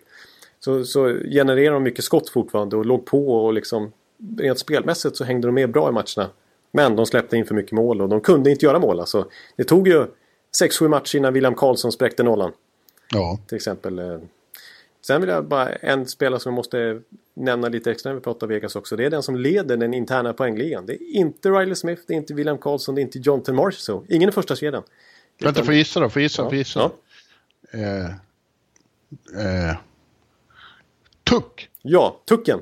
Speaker 2: Så, så genererar de mycket skott fortfarande och låg på och liksom rent spelmässigt så hängde de med bra i matcherna. Men de släppte in för mycket mål och de kunde inte göra mål. Alltså, det tog ju 6-7 matcher innan William Karlsson spräckte nollan.
Speaker 3: Ja,
Speaker 2: Till exempel. eh. Sen vill jag bara en spelare som jag måste nämna lite extra när vi pratar Vegas också. Det är den som leder den interna poängligan. Det är inte Riley Smith, det är inte William Karlsson, det är inte Jonathan Marchessault. Ingen i första kedjan.
Speaker 3: vänta, får jag gissa då? Får gissa?
Speaker 2: Ja,
Speaker 3: Får gissa?
Speaker 2: ja.
Speaker 3: Eh, eh, tuck!
Speaker 2: ja, Tucken.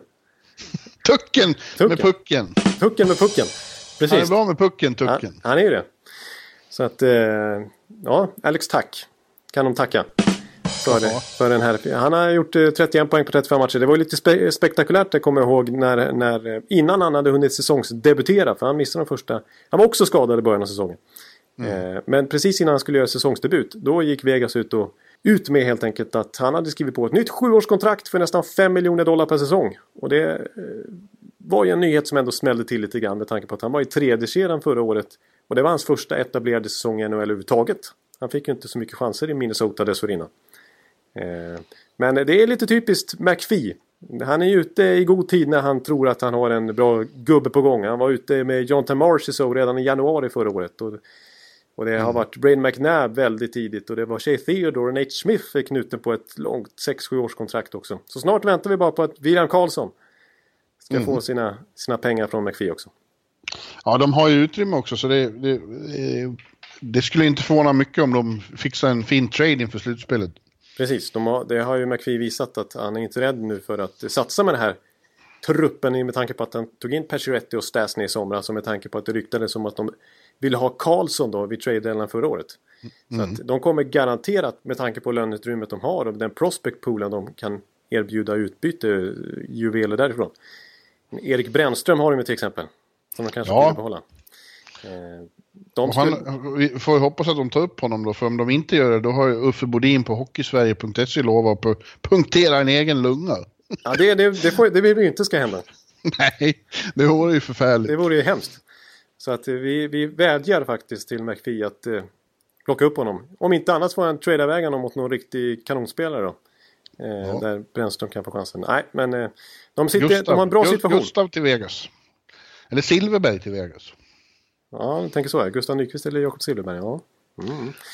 Speaker 3: Tucken,
Speaker 2: Tucken.
Speaker 3: med pucken.
Speaker 2: Tucken med pucken.
Speaker 3: Han är
Speaker 2: Precis.
Speaker 3: bra med pucken,
Speaker 2: Han,
Speaker 3: Tucken.
Speaker 2: han är ju det. Så att, eh, ja, Alex Tack kan de tacka. För, för den här. Han har gjort eh, 31 poäng på 35 matcher. Det var ju lite spe spektakulärt, det kommer jag ihåg, när, när, eh, innan han hade hunnit säsongsdebutera. För han missade de första. Han var också skadad i början av säsongen. Eh, men precis innan han skulle göra säsongsdebut, då gick Vegas ut och ut med helt enkelt att han hade skrivit på ett nytt sjuårskontrakt för nästan 5 miljoner dollar per säsong. Och det eh, var ju en nyhet som ändå smällde till lite grann med tanke på att han var i tredje kedjan förra året. Och det var hans första etablerade säsong i NHL överhuvudtaget. Han fick ju inte så mycket chanser i Minnesota dessförinnan. Eh, men det är lite typiskt McPhee. Han är ute i god tid när han tror att han har en bra gubbe på gång. Han var ute med Jonathan Marchessault redan i januari förra året. Och, och det har varit Brain McNabb väldigt tidigt och det var Shea Theodore och Nate Smith är knuten på ett långt 6-7 års kontrakt också. Så snart väntar vi bara på att William Karlsson ska få sina, sina pengar från McPhee också.
Speaker 3: Ja, de har ju utrymme också så det, det, det skulle inte förvåna mycket om de fixar en fin trade inför slutspelet.
Speaker 2: Precis, de har, det har ju McPhee visat att han är inte rädd nu för att satsa med den här truppen med tanke på att han tog in Pacioretty och Stasny i somras och med tanke på att det ryktades om att de ville ha Karlsson då vid trade deadline förra året. Så att de kommer garanterat med tanke på löneutrymmet de har och den prospect poolen de kan erbjuda utbyte eh, juveler därifrån. Erik Brännström har de ju till exempel. Som de kanske
Speaker 3: Ja.
Speaker 2: vill behålla. De skulle...
Speaker 3: Han, vi får ju hoppas att de tar upp honom då, för om de inte gör det då har ju Uffe Bodin på Hockeysverige.se lovat att pu- punktera en egen lunga.
Speaker 2: Ja, det, det, det, får, det vill vi ju inte ska hända.
Speaker 3: Nej, det vore ju förfärligt.
Speaker 2: Det vore ju hemskt. Så att eh, vi, vi vädjar faktiskt till McPhee att eh, plocka upp honom. Om inte annat får han trada iväg honom mot någon riktig kanonspelare då. Eh, Där Brännström kan få chansen. Nej, men eh, de, sitter, de har en bra
Speaker 3: Gu-
Speaker 2: situation.
Speaker 3: Gustav till Vegas. Eller Silverberg till Vegas.
Speaker 2: Ja, jag tänker så. Här. Gustav Nyqvist eller Jakob Silfverberg. Ja.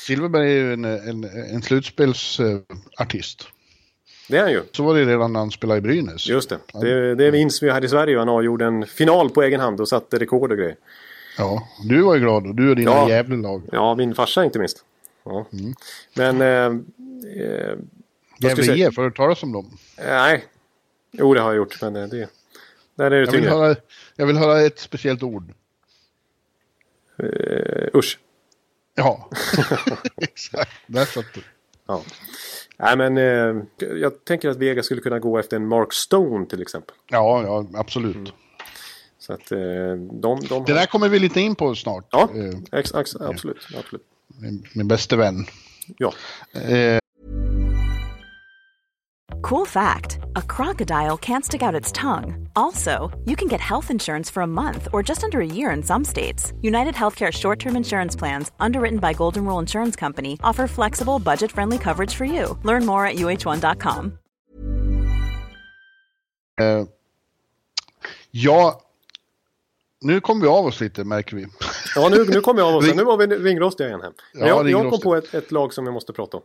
Speaker 3: Silverberg är ju en, en, en slutspelsartist.
Speaker 2: Det är han ju.
Speaker 3: Så var det redan när han spelade i Brynäs.
Speaker 2: Just det. Det, det minns vi här i Sverige. Han gjorde en final på egen hand och satte rekord och grejer.
Speaker 3: Ja, du var ju glad och du och dina
Speaker 2: Ja.
Speaker 3: Gävle-lag.
Speaker 2: Ja, min farsa inte minst. Ja.
Speaker 3: Mm.
Speaker 2: Men... Eh, eh,
Speaker 3: Gävle? IF, har du talas om dem?
Speaker 2: Nej. Jo, det har jag gjort. Men eh, det... Där är det
Speaker 3: Jag vill, höra, jag vill höra ett speciellt ord.
Speaker 2: Eh, usch.
Speaker 3: Ja, exakt. Där satt du.
Speaker 2: Ja. Nej, men eh, jag tänker att Vega skulle kunna gå efter en Mark Stone till exempel.
Speaker 3: Ja, ja, absolut.
Speaker 2: Mm. Så att eh, de... de
Speaker 3: Det där kommer vi lite in på snart.
Speaker 2: Ja,
Speaker 3: Eh,
Speaker 2: ex, ex, absolut. absolut.
Speaker 3: min, min bäste vän.
Speaker 2: Ja.
Speaker 3: Eh,
Speaker 4: Cool fact a crocodile can't stick out its tongue. Also, you can get health insurance for a month or just under a year in some states. United Healthcare short term insurance plans, underwritten by Golden Rule Insurance Company, offer flexible, budget friendly coverage for you. Learn more at uh1.com.
Speaker 3: eh, ja, nu kom vi av oss lite märker vi.
Speaker 2: Ja, nu, nu kommer jag av oss. Nu var vi ringrostiga igen här.
Speaker 3: Ja,
Speaker 2: jag, jag kom på ett, ett lag som vi måste prata om.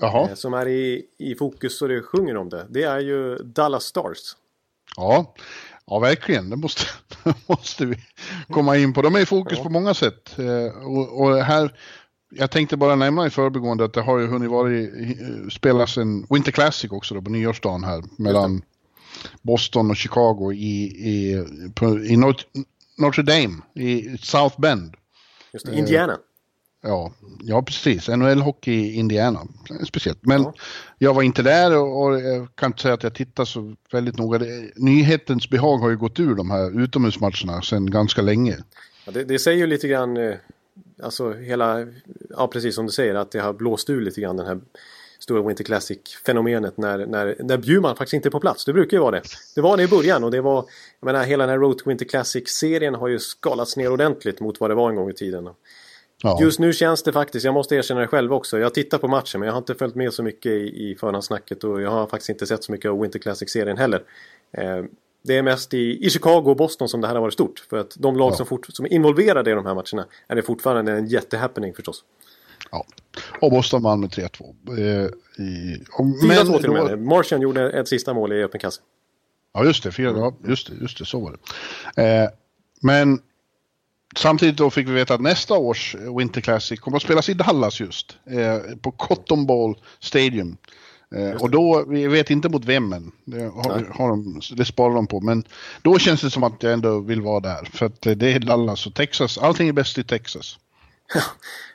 Speaker 3: Jaha,
Speaker 2: Eh, Som är i, i fokus och det sjunger om det. Det är ju Dallas Stars.
Speaker 3: ja. Ja, verkligen. Det måste, det måste vi komma in på. De är i fokus på många sätt. Eh, och, och här, jag tänkte bara nämna i förbigående att det har ju hunnit vara i- spelas en Winter Classic också då på nyårsdagen här mellan Boston och Chicago i, i, på, i Notre, Notre Dame i South Bend.
Speaker 2: Just det, Indiana.
Speaker 3: Ja, ja precis. NHL-hockey i Indiana. Speciellt. Men
Speaker 2: Ja.
Speaker 3: jag var inte där och, och jag kan inte säga att jag tittar så väldigt noga. Det- Nyhetens behag har ju gått ur de här utomhusmatcherna sedan ganska länge.
Speaker 2: Ja, det, det säger ju lite grann, eh, alltså hela, ja precis som du säger, att det har blåst ur lite grann den här stora Winter Classic-fenomenet när, när, när Bjurman faktiskt inte är på plats. Det brukar ju vara det. Det var det i början och det var, jag menar hela den här Road to Winter Classic-serien har ju skalats ner ordentligt mot vad det var en gång i tiden.
Speaker 3: Ja,
Speaker 2: Just nu känns det faktiskt, jag måste erkänna det själv också. Jag tittar på matchen men jag har inte följt med så mycket i, i förhandssnacket och jag har faktiskt inte sett så mycket av Winter Classic-serien heller. Eh, det är mest i, i Chicago och Boston som det här har varit stort. För att de lag
Speaker 3: Ja.
Speaker 2: som, fort, som är involverade i de här matcherna är det fortfarande en jättehappening förstås.
Speaker 3: ja. Och Boston vann med 3-2. Eh, i- och-
Speaker 2: 4-2
Speaker 3: men
Speaker 2: till och
Speaker 3: då-
Speaker 2: med. Martian gjorde ett sista mål i öppen kasse.
Speaker 3: Ja, just det. Fyra, ja, just det, just det. Så var det. Eh, men samtidigt då fick vi veta att nästa års Winter Classic kommer att spelas i Dallas just. Eh, på Cotton Bowl Stadium. Eh, och då, vi vet inte mot vem än. Det, har, har de, det sparar de på. Men då känns det som att jag ändå vill vara där. För att eh, det är Dallas och Texas. Allting är bäst i Texas.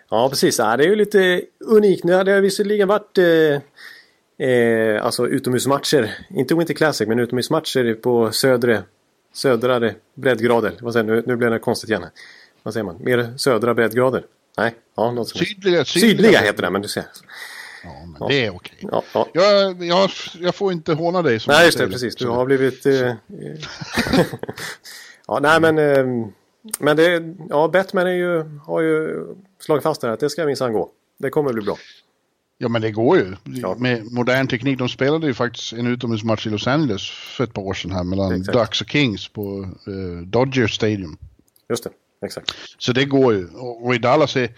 Speaker 2: Ja precis, ja, det är ju lite unikt. Nu hade det visserligen varit eh, eh, alltså utomhusmatcher. Inte Winter Classic men utomhusmatcher på södre, södrare breddgrader. Vad säger, nu, nu blev det konstigt igen. Vad säger man? Mer södra breddgrader? Nej, ja, något sånt.
Speaker 3: Sydliga,
Speaker 2: Sydliga heter det, men du ser.
Speaker 3: Ja, men det är okej.
Speaker 2: Ja, ja.
Speaker 3: Jag, jag, jag får inte håna dig som
Speaker 2: Nej, just det, precis. Du har blivit... Eh, eh, ja, nej men... Eh, men det... Ja, Batman är ju, har ju slagit fast det här att det ska minsann gå. Det kommer bli bra.
Speaker 3: Ja men det går ju.
Speaker 2: Ja.
Speaker 3: Med modern teknik. De spelade ju faktiskt en utomhusmatch i Los Angeles för ett par år sedan här mellan
Speaker 2: Exakt.
Speaker 3: Ducks och Kings på eh, Dodger Stadium.
Speaker 2: Just det, exakt.
Speaker 3: Så det går ju. Och, och i Dallas är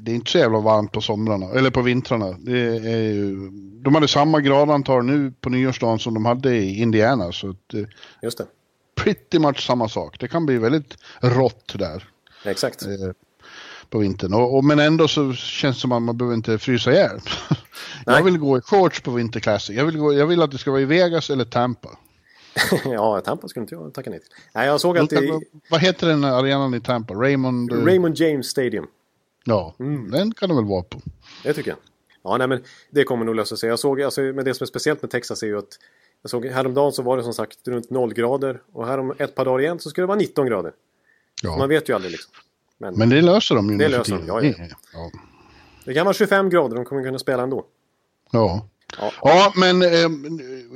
Speaker 3: det är inte så jävla varmt på somrarna, eller på vintrarna. Det är ju, de hade samma gradantal nu på nyårsdagen som de hade i Indiana. Så att, eh,
Speaker 2: Just det.
Speaker 3: pretty much samma sak. Det kan bli väldigt rått där.
Speaker 2: Exakt.
Speaker 3: På vintern. Och, och, men ändå så känns det som att man behöver inte frysa ihjäl. Jag vill gå i shorts på Winter Classic. Jag vill, gå, jag vill att det ska vara i Vegas eller Tampa.
Speaker 2: ja, Tampa skulle inte jag tacka nej till. Nej, jag såg att det...
Speaker 3: Vad heter den arenan i Tampa? Raymond? eh,
Speaker 2: Raymond James Stadium.
Speaker 3: Ja, den kan det väl vara på.
Speaker 2: Det tycker jag. Ja, nej men det kommer nog lösa sig. Jag såg, alltså, men det som är speciellt med Texas är ju att jag såg häromdagen så var det som sagt runt 0 grader och här om ett par dagar igen så ska det vara 19 grader.
Speaker 3: Ja.
Speaker 2: Man vet ju aldrig liksom. Men,
Speaker 3: Men det löser de ju
Speaker 2: Det
Speaker 3: nu
Speaker 2: löser de, ja, ja.
Speaker 3: ja.
Speaker 2: det kan vara 25 grader, de kommer kunna spela ändå.
Speaker 3: Ja.
Speaker 2: Ja.
Speaker 3: Ja, men eh,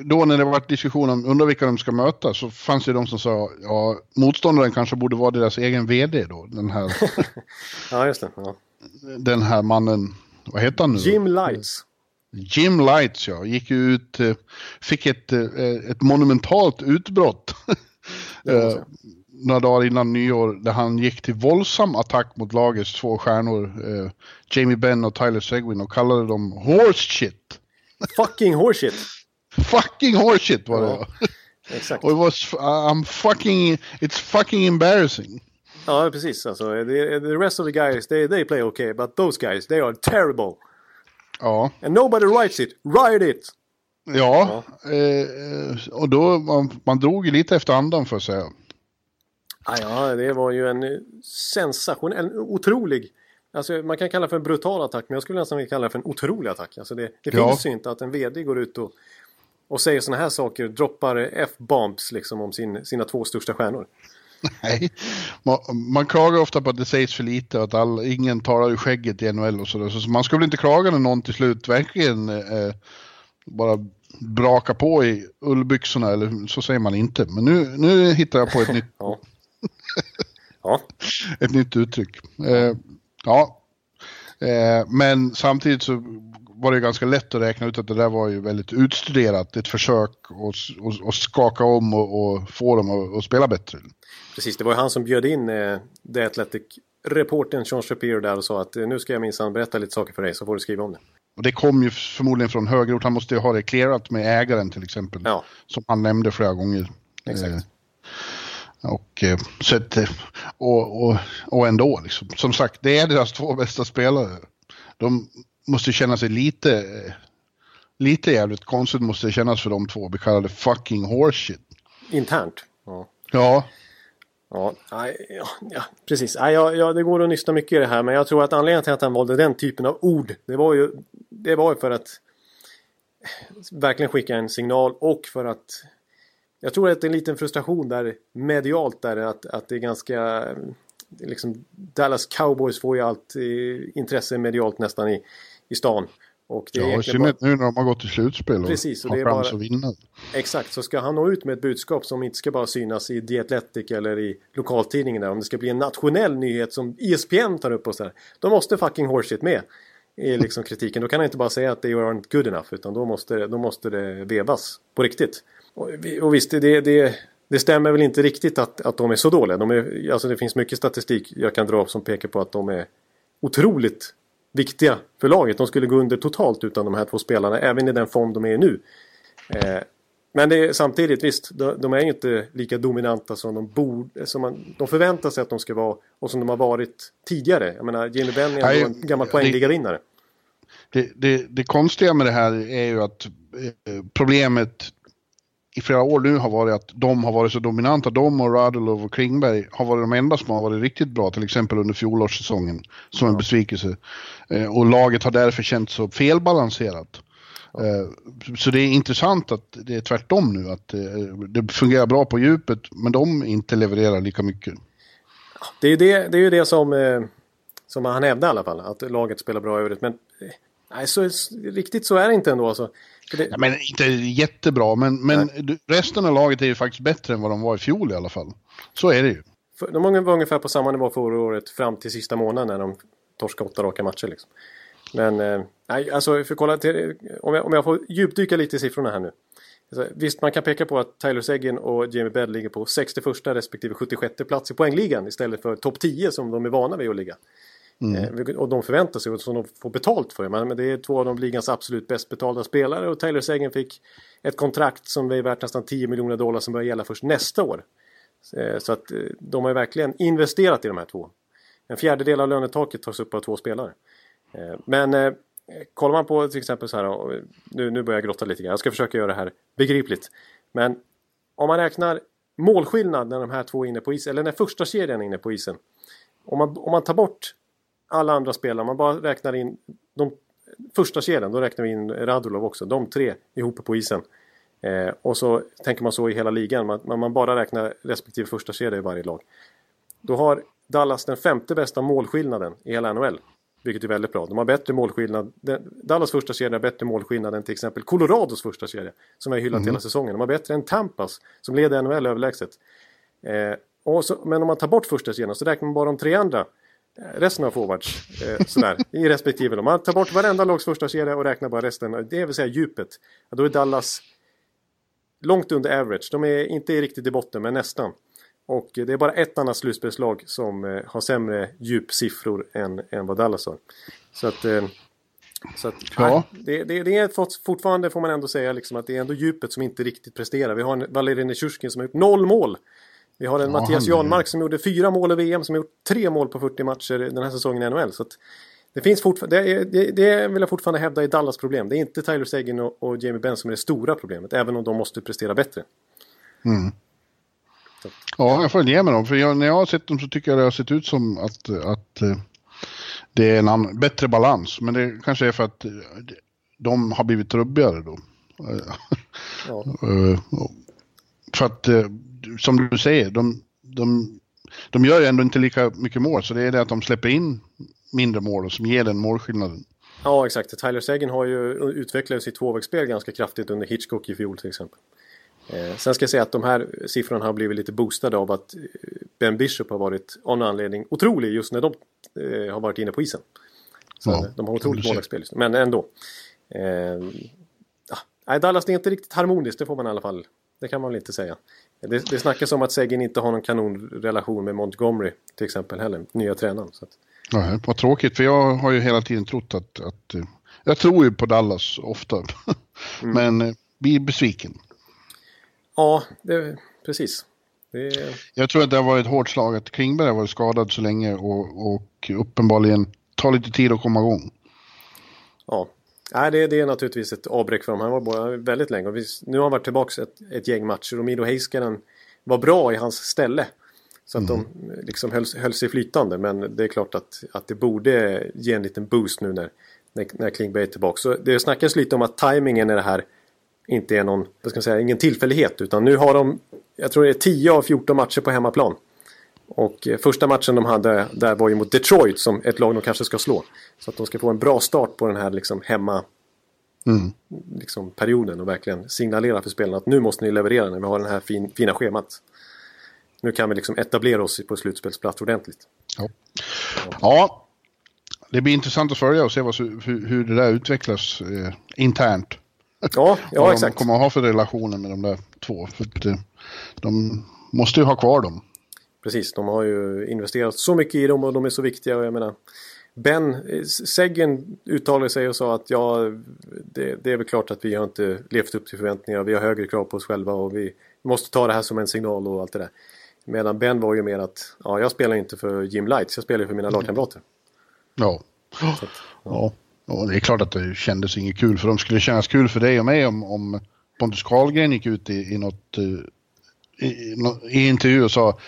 Speaker 3: då när det var diskussion om undrar vilka de ska möta så fanns det de som sa ja, motståndaren kanske borde vara deras egen vd då. Den här,
Speaker 2: Ja, just det. Ja.
Speaker 3: den här mannen, vad heter han nu?
Speaker 2: Jim Lights.
Speaker 3: Jim Lights ja, gick ju ut, eh, fick ett, eh, ett monumentalt utbrott. Eh, några dagar innan nyår där han gick till våldsam attack mot lagets två stjärnor, eh, Jamie Benn och Tyler Seguin och kallade dem horse shit.
Speaker 2: Fucking horseshit.
Speaker 3: Fucking horse shit var det
Speaker 2: Ja.
Speaker 3: ja.
Speaker 2: Exakt.
Speaker 3: Och det var, s- I'm fucking, it's fucking embarrassing.
Speaker 2: Ja, precis. Alltså, the, the rest of the guys, they, they play okay. But those guys, they are terrible.
Speaker 3: Ja,
Speaker 2: And nobody writes it. Write it!
Speaker 3: ja. Eh, och då, man, man drog ju lite efter andan för att säga.
Speaker 2: Ja, det var ju en eh, sensationell, en otrolig. Alltså man kan kalla det för en brutal attack, men jag skulle nästan vilja kalla det för en otrolig attack. Alltså det, det
Speaker 3: Ja.
Speaker 2: finns ju inte att en VD går ut och, och säger sådana här saker, droppar F-bombs liksom om sin, sina två största stjärnor.
Speaker 3: Nej, man, man klagar ofta på att det sägs för lite och att all, ingen talar ur skägget i NHL och sådär. Så man ska väl inte klaga när någon till slut verkligen eh, bara braka på i ullbyxorna, eller så säger man inte. Men nu, nu hittar jag på ett nytt,
Speaker 2: Ja. Ja,
Speaker 3: ett nytt uttryck. Eh, ja, eh, men samtidigt så var det ganska lätt att räkna ut att det där var ju väldigt utstuderat. Ett försök att, att, att skaka om och, och få dem att, att spela bättre.
Speaker 2: precis. Det var ju han som bjöd in eh, The Athletic-reportern Sean Shapiro där och sa att eh, nu ska jag minsann berätta lite saker för dig så får du skriva om det.
Speaker 3: Och det kom ju förmodligen från högerort. Han måste ju ha det clearat med ägaren till exempel.
Speaker 2: Ja,
Speaker 3: Som han nämnde flera gånger.
Speaker 2: Exakt.
Speaker 3: Och, eh, så att, eh, och, och, och ändå, liksom. som sagt, det är deras två bästa spelare. De måste känna sig lite, eh, lite jävligt konstigt måste det kännas för de två bli kallade fucking horseshit.
Speaker 2: internt. Ja.
Speaker 3: Ja,
Speaker 2: Ja, ja, precis. Ja, ja, det går att nysta mycket i det här men jag tror att anledningen till att han valde den typen av ord det var ju, det var ju för att verkligen skicka en signal och för att jag tror att det är en liten frustration där medialt där att, att det är ganska liksom Dallas Cowboys får ju allt eh, intresse medialt nästan i, i stan. Och det är
Speaker 3: ja i
Speaker 2: egentligen bara-
Speaker 3: synnerhet nu när de har gått till slutspel och
Speaker 2: Precis, och
Speaker 3: har
Speaker 2: det är
Speaker 3: chans
Speaker 2: bara-
Speaker 3: att vinna.
Speaker 2: Exakt, så ska han nå ut med ett budskap som inte ska bara synas i The Athletic eller i lokaltidningen där. Om det ska bli en nationell nyhet som ESPN tar upp och sådär. Då måste fucking horseshit med i liksom kritiken. Då kan han inte bara säga att they aren't good enough utan då måste, då måste det vevas på riktigt. Och, och visst, det, det, det stämmer väl inte riktigt att, att de är så dåliga. De är, alltså det finns mycket statistik jag kan dra som pekar på att de är otroligt viktiga för laget. De skulle gå under totalt utan de här två spelarna, även i den form de är i nu. Eh, men det är, samtidigt, visst, de, de är ju inte lika dominanta som de borde, som man, de förväntar sig att de ska vara och som de har varit tidigare. Jag menar, Jenny Benn är en gammal poängligavinnare.
Speaker 3: Det, det, det konstiga med det här är ju att eh, problemet i flera år nu har varit att de har varit så dominanta. De och Radulov och Klingberg har varit de enda som har varit riktigt bra, till exempel under fjolårssäsongen, som en besvikelse. Eh, och laget har därför känts så felbalanserat. Eh, så det är intressant att det är tvärtom nu, att eh, det fungerar bra på djupet, men de inte levererar lika mycket.
Speaker 2: Det är ju det, det, är det som, som han hävdar i alla fall, att laget spelar bra i övrigt. Men nej, så, riktigt så är det inte ändå. Alltså. Det,
Speaker 3: Ja, men inte jättebra, men, men resten av laget är ju faktiskt bättre än vad de var i fjol i alla fall. Så är det ju.
Speaker 2: De var ungefär på samma nivå förra året fram till sista månaden när de torskade åtta raka matcher. Liksom. Men eh, nej, alltså för kolla till, om, jag, om jag får djupdyka lite i siffrorna här nu. Alltså, visst, man kan peka på att Tyler Seguin och Jamie Bedd ligger på 61 respektive 76 plats i poängligan istället för topp 10 som de är vana vid att ligga. Mm. Eh, och de förväntar sig och som de får betalt för. Men det är två av de ligans absolut bäst betalda spelare och Taylor Sagan fick ett kontrakt som är värt nästan 10 miljoner dollar som börjar gälla först nästa år. Eh, så att eh, de har ju verkligen investerat i de här två. En fjärdedel av lönetaket tas upp av två spelare. Men kollar man på till exempel så här, nu, nu börjar jag grotta lite grann, jag ska försöka göra det här begripligt. Men om man räknar målskillnad när de här två är inne på isen, eller när första kedjan är inne på isen. Om man, om man tar bort alla andra spelare, man bara räknar in de första kedjan, då räknar vi in Radulov också. De tre ihop på isen. Eh, och så tänker man så i hela ligan, man, man bara räknar respektive första kedja i varje lag. Då har Dallas den femte bästa målskillnaden i hela NHL. Vilket är väldigt bra. De har bättre målskillnad. Dallas första kedja har bättre målskillnad än till exempel Colorados första kedja. Som vi har hyllat mm. hela säsongen. De har bättre än Tampas som leder NHL överlägset. Eh, och så, men om man tar bort första kedjan så räknar man bara de tre andra. Resten av forwards. Eh, sådär, I respektive. Om man tar bort varenda lags första kedja och räknar bara resten. Det vill säga djupet. Då är Dallas långt under average. De är inte riktigt i botten men nästan. Och det är bara ett annat slutspelslag som eh, har sämre djupsiffror än, än vad Dallas har. Så att, eh, så att ja. det, det, det, är fortfarande får man ändå säga liksom att det är ändå djupet som inte riktigt presterar. Vi har en Valerij Nichushkin som har gjort noll mål. Vi har en ja, Mattias Janmark som gjorde fyra mål i VM som har gjort tre mål på 40 matcher den här säsongen i NHL. Så det finns fortfarande, det, det, det vill jag fortfarande hävda är Dallas problem. Det är inte Tyler Seguin och, och Jamie Benn som är det stora problemet, även om de måste prestera bättre.
Speaker 3: Mm. Ja, jag får ge mig dem. För jag, när jag har sett dem så tycker jag det har sett ut som att, att eh, det är en annan, bättre balans. Men det kanske är för att eh, de har blivit trubbigare då. Ja. Eh, för att, som du säger, de, de, de gör ju ändå inte lika mycket mål. Så det är det att de släpper in mindre mål och som ger den målskillnaden.
Speaker 2: Ja, exakt. Tyler Seguin har ju utvecklat sitt tvåvägsspel ganska kraftigt under Hitchcock i fjol till exempel. Eh, sen ska jag säga att de här siffrorna har blivit lite boostade av att eh, Ben Bishop har varit av någon anledning otrolig just när de eh, har varit inne på isen. Så ja, de har otroligt målvaktsspel just Men ändå. Eh, ja, Dallas är inte riktigt harmoniskt, det får man i alla fall. Det kan man väl inte säga. Det, det snackas om att Seguin inte har någon kanonrelation med Montgomery till exempel heller, nya tränaren. Så att...
Speaker 3: Nej, vad tråkigt, för jag har ju hela tiden trott att... att jag tror ju på Dallas ofta, mm. men blir besviken.
Speaker 2: Ja, det, precis. Det...
Speaker 3: Jag tror att det har varit hårt slag att Klingberg har varit skadad så länge och, och uppenbarligen tar lite tid att komma igång.
Speaker 2: Ja, Nej, det, det är naturligtvis ett avbräck för dem. Han var bara väldigt länge. Och vi, nu har han varit tillbaka ett, ett gäng matcher och Mido Heiskanen var bra i hans ställe. Så att mm. de liksom höll, höll sig flytande. Men det är klart att, att det borde ge en liten boost nu när, när, när Klingberg är tillbaka. Så det snackas lite om att tajmingen i det här inte är någon, vad ska man säga, ingen tillfällighet. Utan nu har de, jag tror det är 10 av 14 matcher på hemmaplan. Och eh, första matchen de hade där var ju mot Detroit som ett lag de kanske ska slå. Så att de ska få en bra start på den här liksom hemma mm. liksom, perioden och verkligen signalera för spelarna att nu måste ni leverera när vi har det här fin, fina schemat. Nu kan vi liksom etablera oss på slutspelsplats ordentligt.
Speaker 3: Ja. ja. det blir intressant att följa och se vad, hur, hur det där utvecklas eh, internt.
Speaker 2: Ja, ja
Speaker 3: vad
Speaker 2: exakt.
Speaker 3: de kommer att ha för relationer med de där två. För eh, de måste ju ha kvar dem.
Speaker 2: Precis, de har ju investerat så mycket i dem och de är så viktiga. Och jag menar, Ben Seggen uttalade sig och sa att ja, det, det, är väl klart att vi har inte levt upp till förväntningar. Vi har högre krav på oss själva och vi måste ta det här som en signal och allt det där. Medan Ben var ju mer att ja, jag spelar inte för Jim Lights, jag spelar för mina lagkamrater.
Speaker 3: Ja. Att, ja. ja. Och det är klart att det kändes inget kul för de skulle kännas kul för dig och mig om, om Pontus Karlgren gick ut i, i något eh, i, i intervju och sa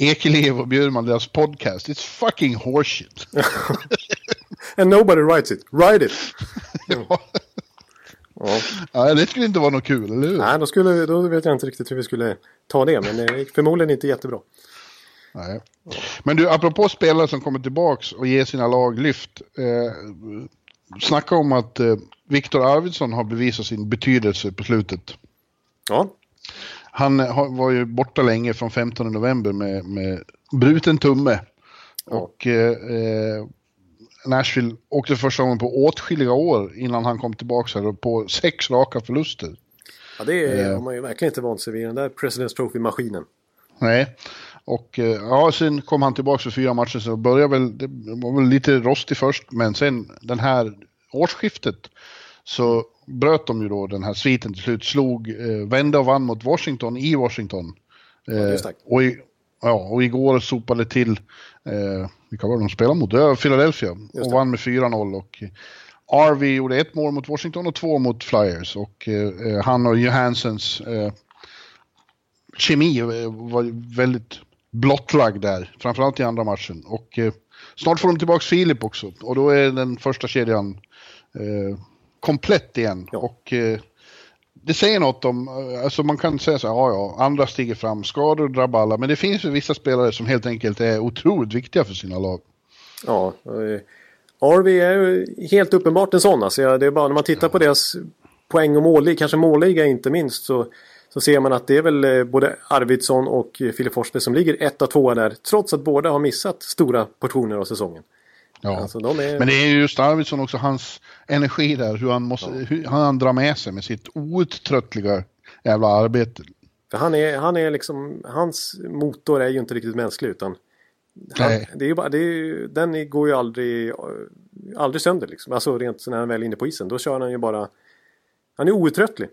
Speaker 3: Ekeliv och Bjurman, deras podcast, it's fucking horseshit.
Speaker 2: And nobody writes it, write it!
Speaker 3: ja. Ja. ja, det skulle inte vara något kul, eller hur?
Speaker 2: Nej, då, skulle, då vet jag inte riktigt hur vi skulle ta det, men det är förmodligen inte jättebra.
Speaker 3: Nej. Men du, apropå spelare som kommer tillbaks och ger sina lag lyft. Eh, snacka om att eh, Viktor Arvidsson har bevisat sin betydelse på slutet.
Speaker 2: Ja.
Speaker 3: Han var ju borta länge från 15 november med, med bruten tumme. Och eh, eh, Nashville åkte första gången på åtskilliga år innan han kom tillbaka här på sex raka förluster.
Speaker 2: Ja, det är, eh. har man ju verkligen inte vant sig vid, den där President's Trophy-maskinen.
Speaker 3: Nej, och eh, ja, sen kom han tillbaka för fyra matcher så började väl, det var väl lite rostig först, men sen den här årsskiftet så bröt de ju då den här sviten till slut, slog, eh, vände och vann mot Washington i Washington.
Speaker 2: Eh,
Speaker 3: och, i, ja, och igår sopade till, eh, vilka var det de spelade mot? Ja, Philadelphia och vann med 4-0 och RV gjorde ett mål mot Washington och två mot Flyers och eh, han och Johanssons eh, kemi var väldigt blottlagd där, framförallt i andra matchen. Och eh, snart får de tillbaka Filip också och då är den första kedjan eh, komplett igen.
Speaker 2: Ja.
Speaker 3: Och eh, det säger något om, eh, alltså man kan säga så här, ja ja, andra stiger fram, skador drabbar alla, men det finns ju vissa spelare som helt enkelt är otroligt viktiga för sina lag.
Speaker 2: Ja, eh, Arvi är ju helt uppenbart en sån. Alltså, det är bara när man tittar på deras poäng och målliga, kanske målliga inte minst, så, så ser man att det är väl eh, både Arvidsson och eh, Filip Forsberg som ligger etta, tvåa där. Trots att båda har missat stora portioner av säsongen.
Speaker 3: Ja.
Speaker 2: Alltså, de är...
Speaker 3: Men det är ju just Arvidsson också, hans energi där, hur han, måste, hur han drar med sig med sitt outtröttliga jävla arbete.
Speaker 2: För han är, han är liksom, hans motor är ju inte riktigt mänsklig utan han, det är ju bara, det är den går ju aldrig, aldrig sönder liksom. Alltså rent när han väl är inne på isen. Då kör han ju bara, han är outtröttlig.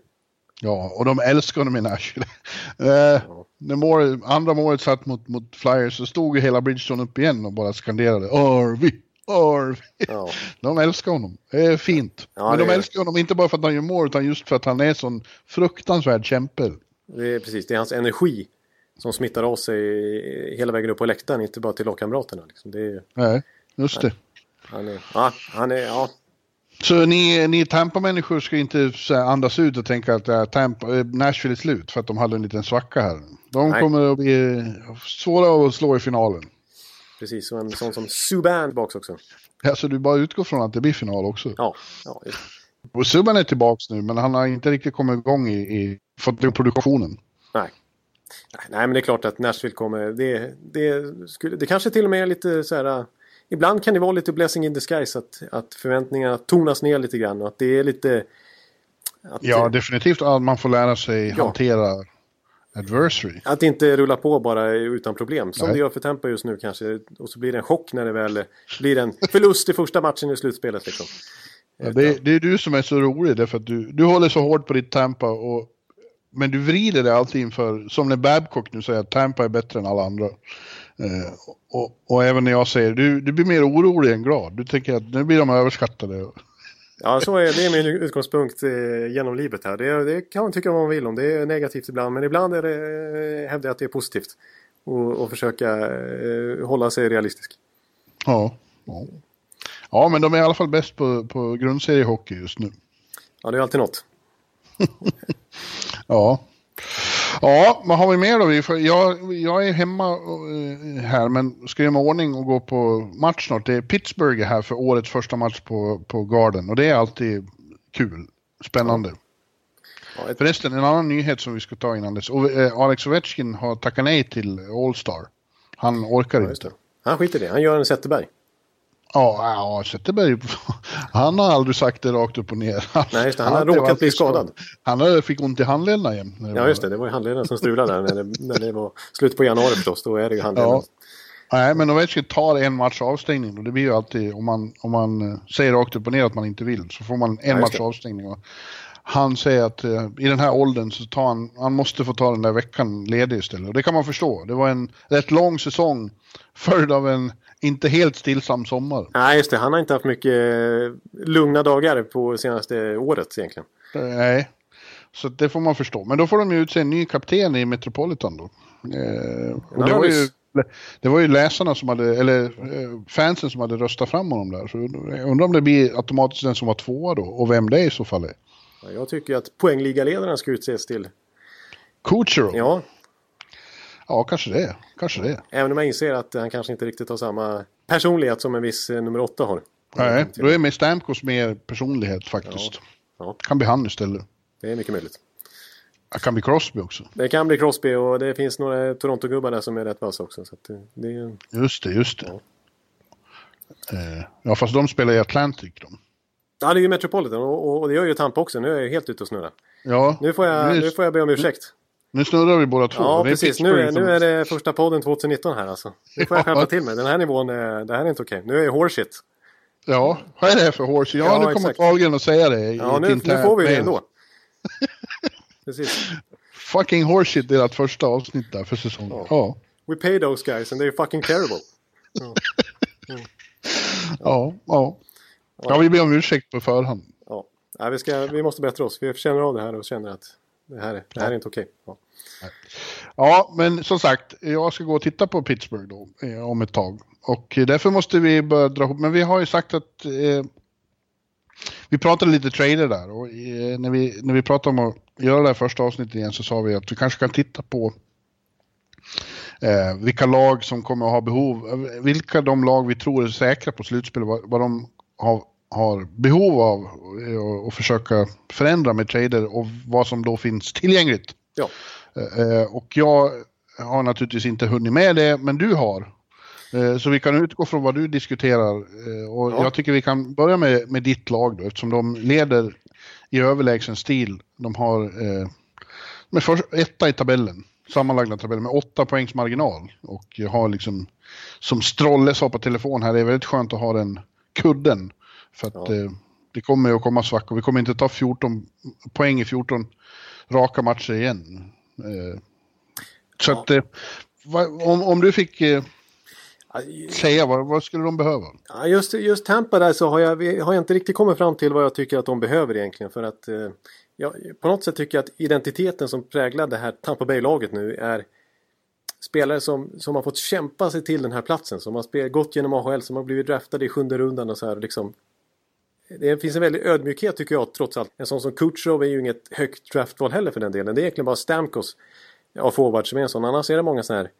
Speaker 3: Ja, och de älskar honom i Nashville. Eh, när mål, andra målet satt mot, mot Flyers så stod ju hela Bridgestone upp igen och bara skanderade Arvi, Arvi.
Speaker 2: Ja.
Speaker 3: De älskar honom. Det är fint.
Speaker 2: Ja,
Speaker 3: Men de
Speaker 2: är-
Speaker 3: älskar honom inte bara för att han gör mål utan just för att han är sån fruktansvärd kämpe.
Speaker 2: Det är precis, det är hans energi som smittar av sig hela vägen upp på läktaren, inte bara till lagkamraterna. Liksom. Det är,
Speaker 3: Nej, just det.
Speaker 2: han är, ja, han är, ja,
Speaker 3: Så ni, ni Tampa-människor ska inte andas ut och tänka att äh, Tampa, eh, Nashville är slut för att de hade en liten svacka här. De
Speaker 2: Nej.
Speaker 3: kommer att bli svåra att slå i finalen.
Speaker 2: Precis. Och en sån som Subban tillbaks också.
Speaker 3: Alltså du bara utgår från att det blir final också.
Speaker 2: Ja, ja just.
Speaker 3: Och Subban är tillbaks nu men han har inte riktigt kommit igång i, i fått produktionen.
Speaker 2: Nej. Nej, men det är klart att Nashville kommer... Det, det, skulle, det kanske till och med är lite så här... Ibland kan det vara lite blessing in disguise att, att förväntningarna tonas ner lite grann och att det är lite... Att,
Speaker 3: Ja, definitivt att man får lära sig
Speaker 2: Ja.
Speaker 3: hantera adversary.
Speaker 2: Att inte rullar på bara utan problem. Som
Speaker 3: Nej.
Speaker 2: det gör för Tampa just nu kanske. Och så blir det en chock när det väl blir en förlust i första matchen i slutspelet. Liksom.
Speaker 3: Ja, det, det är du som är så rolig därför att du, du håller så hårt på ditt Tampa och men du vrider det alltid inför, som när Babcock nu säger att Tampa är bättre än alla andra. Eh, och, och även när jag säger, du, du blir mer orolig än glad. Du tänker att nu blir de överskattade.
Speaker 2: Ja, så är det är min utgångspunkt eh, genom livet här. Det, det kan man tycka vad man vill om. Det är negativt ibland, men ibland är det, eh, hävdar jag att det är positivt. Och, och försöka eh, hålla sig realistisk.
Speaker 3: Ja, ja. ja, men de är i alla fall bäst på, på grundseriehockey just nu.
Speaker 2: Ja, det är alltid något.
Speaker 3: Ja. Ja, vad har vi mer då? Jag, jag är hemma eh, här men ska göra ordning och gå på match snart. Det är Pittsburgh här för årets första match på, på Garden och det är alltid kul. Spännande.
Speaker 2: Ja, ett,
Speaker 3: Förresten, en annan nyhet som vi ska ta innan dess. Eh, Alex Ovechkin har tackat nej till All-Star. Han orkar
Speaker 2: ja,
Speaker 3: inte.
Speaker 2: Han skiter i det. Han gör en Zetterberg.
Speaker 3: Ja, ja, Zetterberg, han har aldrig sagt det rakt upp och ner.
Speaker 2: Nej, just det. Han har råkat bli
Speaker 3: skadad. Han fick ont i handlederna jämt.
Speaker 2: Ja,
Speaker 3: var-
Speaker 2: just det. Det var ju handledaren som strulade där när det, när det var slut på januari förstås. Då är det ju handledaren.
Speaker 3: Ja. Nej, men Ovechkin tar en match avstängning och det blir ju alltid om man, om man eh, säger rakt upp och ner att man inte vill så får man en
Speaker 2: just
Speaker 3: match avstängning. Och han säger att eh, i den här åldern så tar han, han måste få ta den där veckan ledig istället. Och det kan man förstå. Det var en rätt lång säsong följd av en inte helt stillsam sommar.
Speaker 2: Nej, just det. Han har inte haft mycket eh, lugna dagar på senaste året egentligen.
Speaker 3: Nej, så det får man förstå. Men då får de ju utse en ny kapten i Metropolitan då. Eh, och det, var ju, det var ju läsarna som hade, eller eh, fansen som hade röstat fram honom där. Så jag undrar om det blir automatiskt den som var tvåa då och vem det i så fall är.
Speaker 2: Ja, Jag tycker att poängligaledaren ska utses till.
Speaker 3: Kucherov? Ja.
Speaker 2: Ja,
Speaker 3: kanske det. Kanske det.
Speaker 2: även om jag inser att han kanske inte riktigt har samma personlighet som en viss eh, nummer åtta har.
Speaker 3: Nej, då är med Stamkos mer personlighet faktiskt.
Speaker 2: Ja,
Speaker 3: Kan bli han istället.
Speaker 2: det är mycket möjligt.
Speaker 3: Det kan bli Crosby också.
Speaker 2: Det kan bli Crosby och det finns några Toronto-gubbar där som är rätt vassa också. Så att det, är,
Speaker 3: Just det, just det.
Speaker 2: Ja.
Speaker 3: Eh, ja, fast de spelar i Atlantic de.
Speaker 2: ja, det är ju Metropolitan och, och, och det gör ju Tampa också. Nu är jag helt ute och snurra.
Speaker 3: Ja,
Speaker 2: Nu får jag,
Speaker 3: nu,
Speaker 2: nu får jag be om ursäkt.
Speaker 3: Nu snurrar vi båda två.
Speaker 2: Ja,
Speaker 3: Det är
Speaker 2: precis. Nu, är- nu är det första podden 2019 här alltså. Nu får jag skärpa till mig. Den här nivån, är- det här är inte okej. Nu är jag horseshit.
Speaker 3: Ja, vad är det här för horse? Ja,
Speaker 2: Ja,
Speaker 3: nu kommer
Speaker 2: exakt.
Speaker 3: Wahlgren att säga det.
Speaker 2: Ja, nu, nu får vi det ändå. Precis.
Speaker 3: Fucking horseshit, deras första avsnitt där för säsongen.
Speaker 2: Ja.
Speaker 3: Ja,
Speaker 2: We pay those guys and they're fucking terrible.
Speaker 3: ja, ja. Ja, vi ber om ursäkt på förhand.
Speaker 2: Ja. Nej, vi, ska, vi måste bättra oss. Vi känner av det här och känner att det här, är- det här är inte okej. Ja.
Speaker 3: Ja, men som sagt, jag ska gå och titta på Pittsburgh då eh, om ett tag. Och därför måste vi börja dra ihop, men vi har ju sagt att eh, vi pratade lite trader där och eh, när, vi, när vi pratade om att göra det här första avsnittet igen så sa vi att vi kanske kan titta på eh, vilka lag som kommer att ha behov, vilka de lag vi tror är säkra på slutspel, vad, vad de har, har behov av och, och försöka förändra med trader och vad som då finns tillgängligt.
Speaker 2: Ja.
Speaker 3: Eh, och jag har naturligtvis inte hunnit med det, men du har. Eh, så vi kan utgå från vad du diskuterar eh, och ja. jag tycker vi kan börja med, med ditt lag då eftersom de leder i överlägsen stil. De har eh, med för, etta i tabellen, sammanlagda tabellen med åtta poängs marginal och har liksom som Strolle sa på telefon här, det är väldigt skönt att ha den kudden för att ja. eh, det kommer ju att komma svackor. Vi kommer inte ta 14 poäng i 14 raka matcher igen. Eh, så ja. att eh, om, om du fick eh, säga, vad, vad, skulle de behöva?
Speaker 2: Ja, just, just Tampa där så har jag, har jag inte riktigt kommit fram till vad jag tycker att de behöver egentligen. För att eh, ja, på något sätt tycker jag att identiteten som präglar det här Tampa Bay-laget nu är spelare som, som har fått kämpa sig till den här platsen. Som har spel, gått genom AHL, som har blivit draftade i sjunde rundan och så här liksom. Det finns en väldig ödmjukhet tycker jag trots allt. En sån som Kutjerov är ju inget högt draftval heller för den delen. Det är egentligen bara Stamkos av forward som är en sån. Annars är det många sådana här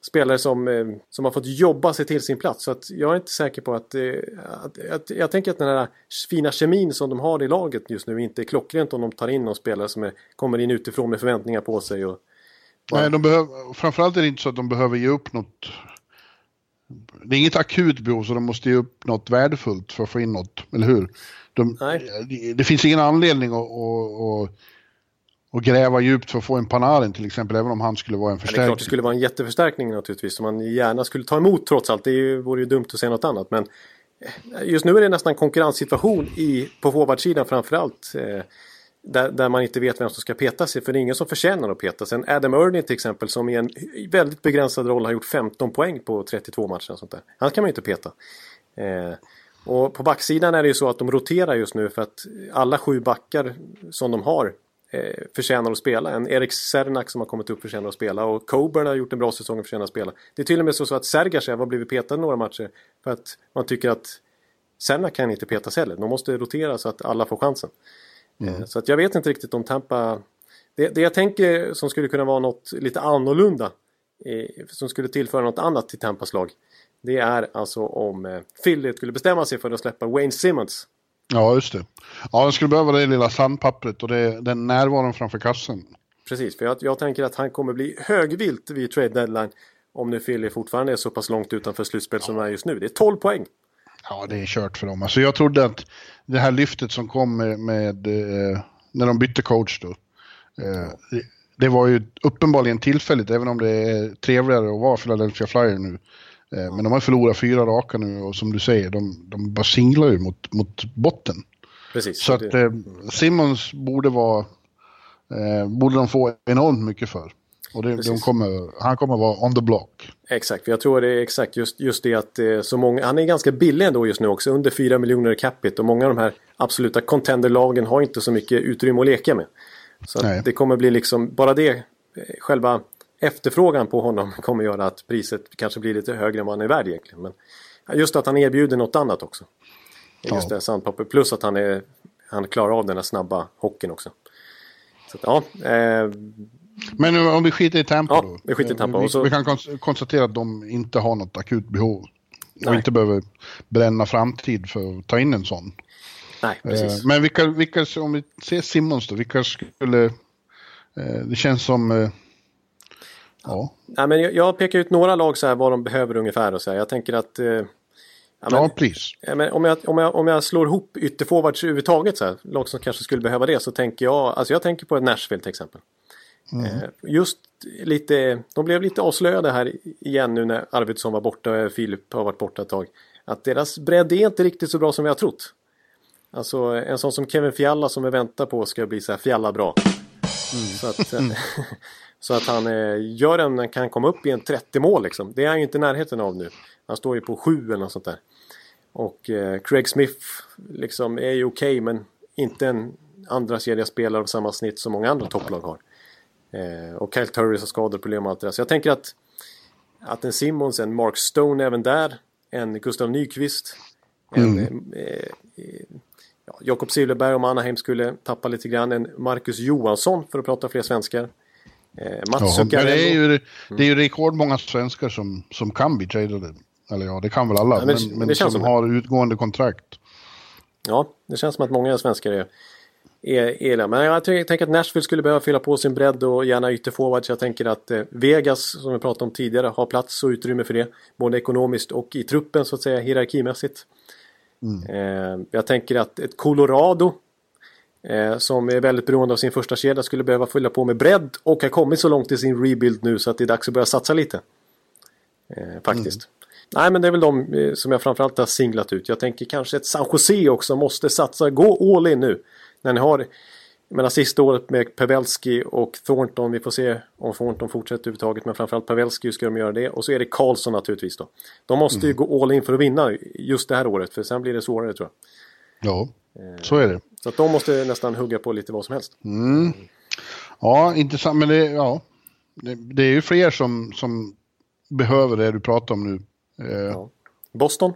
Speaker 2: spelare som, eh, som har fått jobba sig till sin plats. Så att jag är inte säker på att, eh, att, att, Jag tänker att den här fina kemin som de har i laget just nu inte är klockrent om de tar in någon spelare som är, kommer in utifrån med förväntningar på sig. Och,
Speaker 3: Nej, de behöver, framförallt är det inte så att de behöver ge upp något. Det är inget akut behov så de måste ge upp något värdefullt för att få in något, eller hur? De, det, det, finns ingen anledning att, att, att och gräva djupt för att få en Panarin till exempel, även om han skulle vara en förstärkning. Ja, det klart
Speaker 2: det skulle vara en jätteförstärkning naturligtvis, som man gärna skulle ta emot trots allt. Det vore ju dumt att säga något annat. Men eh, just nu är det nästan konkurrenssituation i, på forwardsidan framförallt. Eh, där, där man inte vet vem som ska peta sig, för det är ingen som förtjänar att peta sig. Adam Ernie till exempel, som i en väldigt begränsad roll har gjort 15 poäng på 32 matcher. Och sånt där. Han kan man ju inte peta. Eh, och på backsidan är det ju så att de roterar just nu för att alla sju backar som de har eh, förtjänar att spela. En Erik Sernak som har kommit upp förtjänar att spela och Coburn har gjort en bra säsong och förtjänar att spela. Det är till och med så att Sergachev har blivit petad några matcher för att man tycker att Sernak kan inte petas heller. De måste rotera så att alla får chansen. Mm. Så att jag vet inte riktigt om Tampa... Det, det jag tänker som skulle kunna vara något lite annorlunda eh, som skulle tillföra något annat till Tampas lag. Det är alltså om eh, Philly skulle bestämma sig för att släppa Wayne Simmons
Speaker 3: Ja, just det. Ja, jag skulle behöva det lilla sandpappret och det, den närvaron framför kassen.
Speaker 2: Precis, för jag, jag tänker att han kommer bli högvilt vid trade deadline. Om nu Philly fortfarande är så pass långt utanför slutspel ja. som de är just nu. Det är 12 poäng.
Speaker 3: Ja, det är kört för dem. Alltså jag trodde att det här lyftet som kom med, med eh, när de bytte coach då. Eh, det, det var ju uppenbarligen tillfälligt, även om det är trevligare att vara Philadelphia Flyer nu. Eh, men de har förlorat fyra raka nu och som du säger, de, de bara singlar ju mot, mot botten.
Speaker 2: Precis.
Speaker 3: Så att eh, Simmons borde vara, eh, borde de få enormt mycket för. Och det, de kommer, han kommer vara on the block.
Speaker 2: Exakt, jag tror det är exakt just, just det att eh, så många, han är ganska billig ändå just nu också, under 4 miljoner capita och många av de här absoluta contenderlagen har inte så mycket utrymme att leka med. Så det kommer bli liksom, bara det, eh, själva efterfrågan på honom kommer göra att priset kanske blir lite högre än vad han är värd egentligen. Men just att han erbjuder något annat också. Just ja. det, sandpapper. Plus att han, är, han klarar av den här snabba hockeyn också. Så att, ja, eh,
Speaker 3: men om vi skiter i Tampa
Speaker 2: ja,
Speaker 3: då.
Speaker 2: Vi, skiter i Tampa.
Speaker 3: Vi, vi, kan konstatera att de inte har något akut behov. Nej. Och inte behöver bränna framtid för att ta in en sån.
Speaker 2: Nej, precis.
Speaker 3: Eh, men vilka, vilka, om vi ser Simmons då, vilka skulle... Eh, det känns som... Eh,
Speaker 2: Ja. ja men jag, pekar ut några lag så här vad de behöver ungefär och så här. Jag tänker att... Ja,
Speaker 3: men, ja, please.
Speaker 2: Ja, men om, jag, om, jag, om jag slår ihop ytterforwards överhuvudtaget så här, lag som kanske skulle behöva det så tänker jag, alltså jag tänker på Nashville till exempel. Mm. Eh, just lite, de blev lite avslöjade här igen nu när Arvidsson var borta och Filip har varit borta ett tag. Att deras bredd är inte riktigt så bra som vi har trott. Alltså en sån som Kevin Fialla som vi väntar på ska bli så här Fialla bra. Mm. Så att, mm. Så att han eh, gör en, kan komma upp i en 30 mål liksom. Det är han ju inte i närheten av nu. Han står ju på 7 eller något sånt där. Och eh, Craig Smith liksom är ju okej okay, men inte en andra spelare av samma snitt som många andra topplag har. Eh, och Kyle Turris har skadeproblem och allt det där. Så jag tänker att, att en Simmons, en Mark Stone även där, en Gustav Nyqvist, en
Speaker 3: Mm.
Speaker 2: eh, eh, ja, Jakob Silverberg om Anaheim skulle tappa lite grann, en Marcus Johansson för att prata fler svenskar. Eh, Mats
Speaker 3: Ja, det är ju, det är ju rekordmånga svenskar som, som kan bli tradade. Eller ja, det kan väl alla.
Speaker 2: Ja, men
Speaker 3: men men som
Speaker 2: som
Speaker 3: har utgående kontrakt.
Speaker 2: Ja, det känns som att många svenskar är, är där. Men jag tänker att Nashville skulle behöva fylla på sin bredd och gärna ytterforwards. Jag tänker att eh, Vegas, som vi pratade om tidigare, har plats och utrymme för det. Både ekonomiskt och i truppen, så att säga, hierarkimässigt. Eh, jag tänker att ett Colorado, eh, som är väldigt beroende av sin första kedja skulle behöva fylla på med bredd och har kommit så långt i sin rebuild nu så att det är dags att börja satsa lite. Faktiskt. Nej men det är väl de som jag framförallt har singlat ut. Jag tänker kanske ett San Jose också måste satsa, gå all in nu. När ni har, menar sista året med Pavelski och Thornton, vi får se om Thornton fortsätter överhuvudtaget men framförallt Pavelski ska de göra det. Och så är det Karlsson naturligtvis då. De måste ju gå all in för att vinna just det här året för sen blir det svårare tror jag.
Speaker 3: Ja, så är det.
Speaker 2: Så att de måste nästan hugga på lite vad som helst.
Speaker 3: Ja, intressant. Men det, ja, det, det är ju fler som, som behöver det du pratar om nu. Eh,
Speaker 2: Ja. Boston?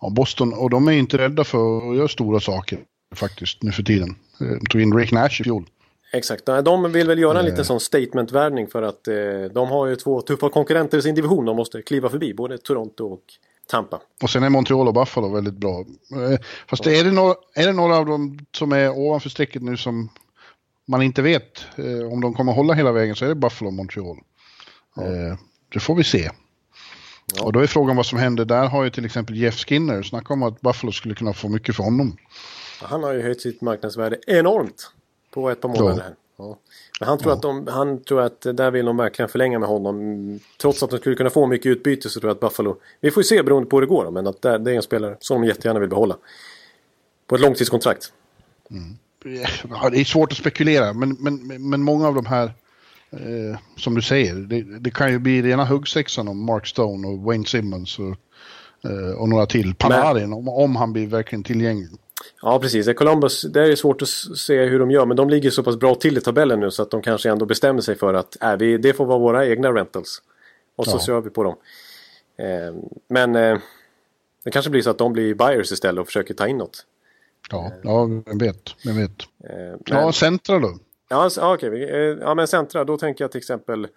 Speaker 3: ja, Boston, och de är inte rädda för att göra stora saker faktiskt nu för tiden. Eh, De tog in Rick Nash i fjol.
Speaker 2: Exakt, Nej, de vill väl göra en liten sån statement-värvning för att eh, de har ju två tuffa konkurrenter i sin division de måste kliva förbi, både Toronto och Tampa.
Speaker 3: Och sen är Montreal och Buffalo väldigt bra. Eh, Fast är, det några, är det några av dem som är ovanför strecket nu som man inte vet eh, om de kommer hålla hela vägen så är det Buffalo och Montreal. Eh, det får vi se. Och då är frågan vad som händer. Där har ju till exempel Jeff Skinner snackat om att Buffalo skulle kunna få mycket för honom.
Speaker 2: Han har ju höjt sitt marknadsvärde enormt på ett par månader
Speaker 3: Ja.
Speaker 2: Ja. Men han tror, att de, han tror att där vill de verkligen förlänga med honom. Trots att de skulle kunna få mycket utbyte så tror jag att Buffalo... Vi får ju se beroende på hur det går men att det är en spelare som de jättegärna vill behålla. På ett långtidskontrakt.
Speaker 3: Ja, det är svårt att spekulera, men, men, men många av de här, eh, som du säger, det, det kan ju bli rena huggsexan om Mark Stone och Wayne Simmons och, eh, och några till. Panarin, om, om han blir verkligen tillgänglig.
Speaker 2: Ja, precis. Columbus, där är det svårt att se hur de gör. Men de ligger så pass bra till i tabellen nu så att de kanske ändå bestämmer sig för att äh, vi, det får vara våra egna rentals. Och så
Speaker 3: Ja.
Speaker 2: kör vi på dem. Eh, men eh, det kanske blir så att de blir buyers istället och försöker ta in något.
Speaker 3: Ja, ja vem vet, vem vet.
Speaker 2: Eh, men,
Speaker 3: Ja, centra då.
Speaker 2: ja, okej. vi- eh, ja, men centra, då tänker jag till exempel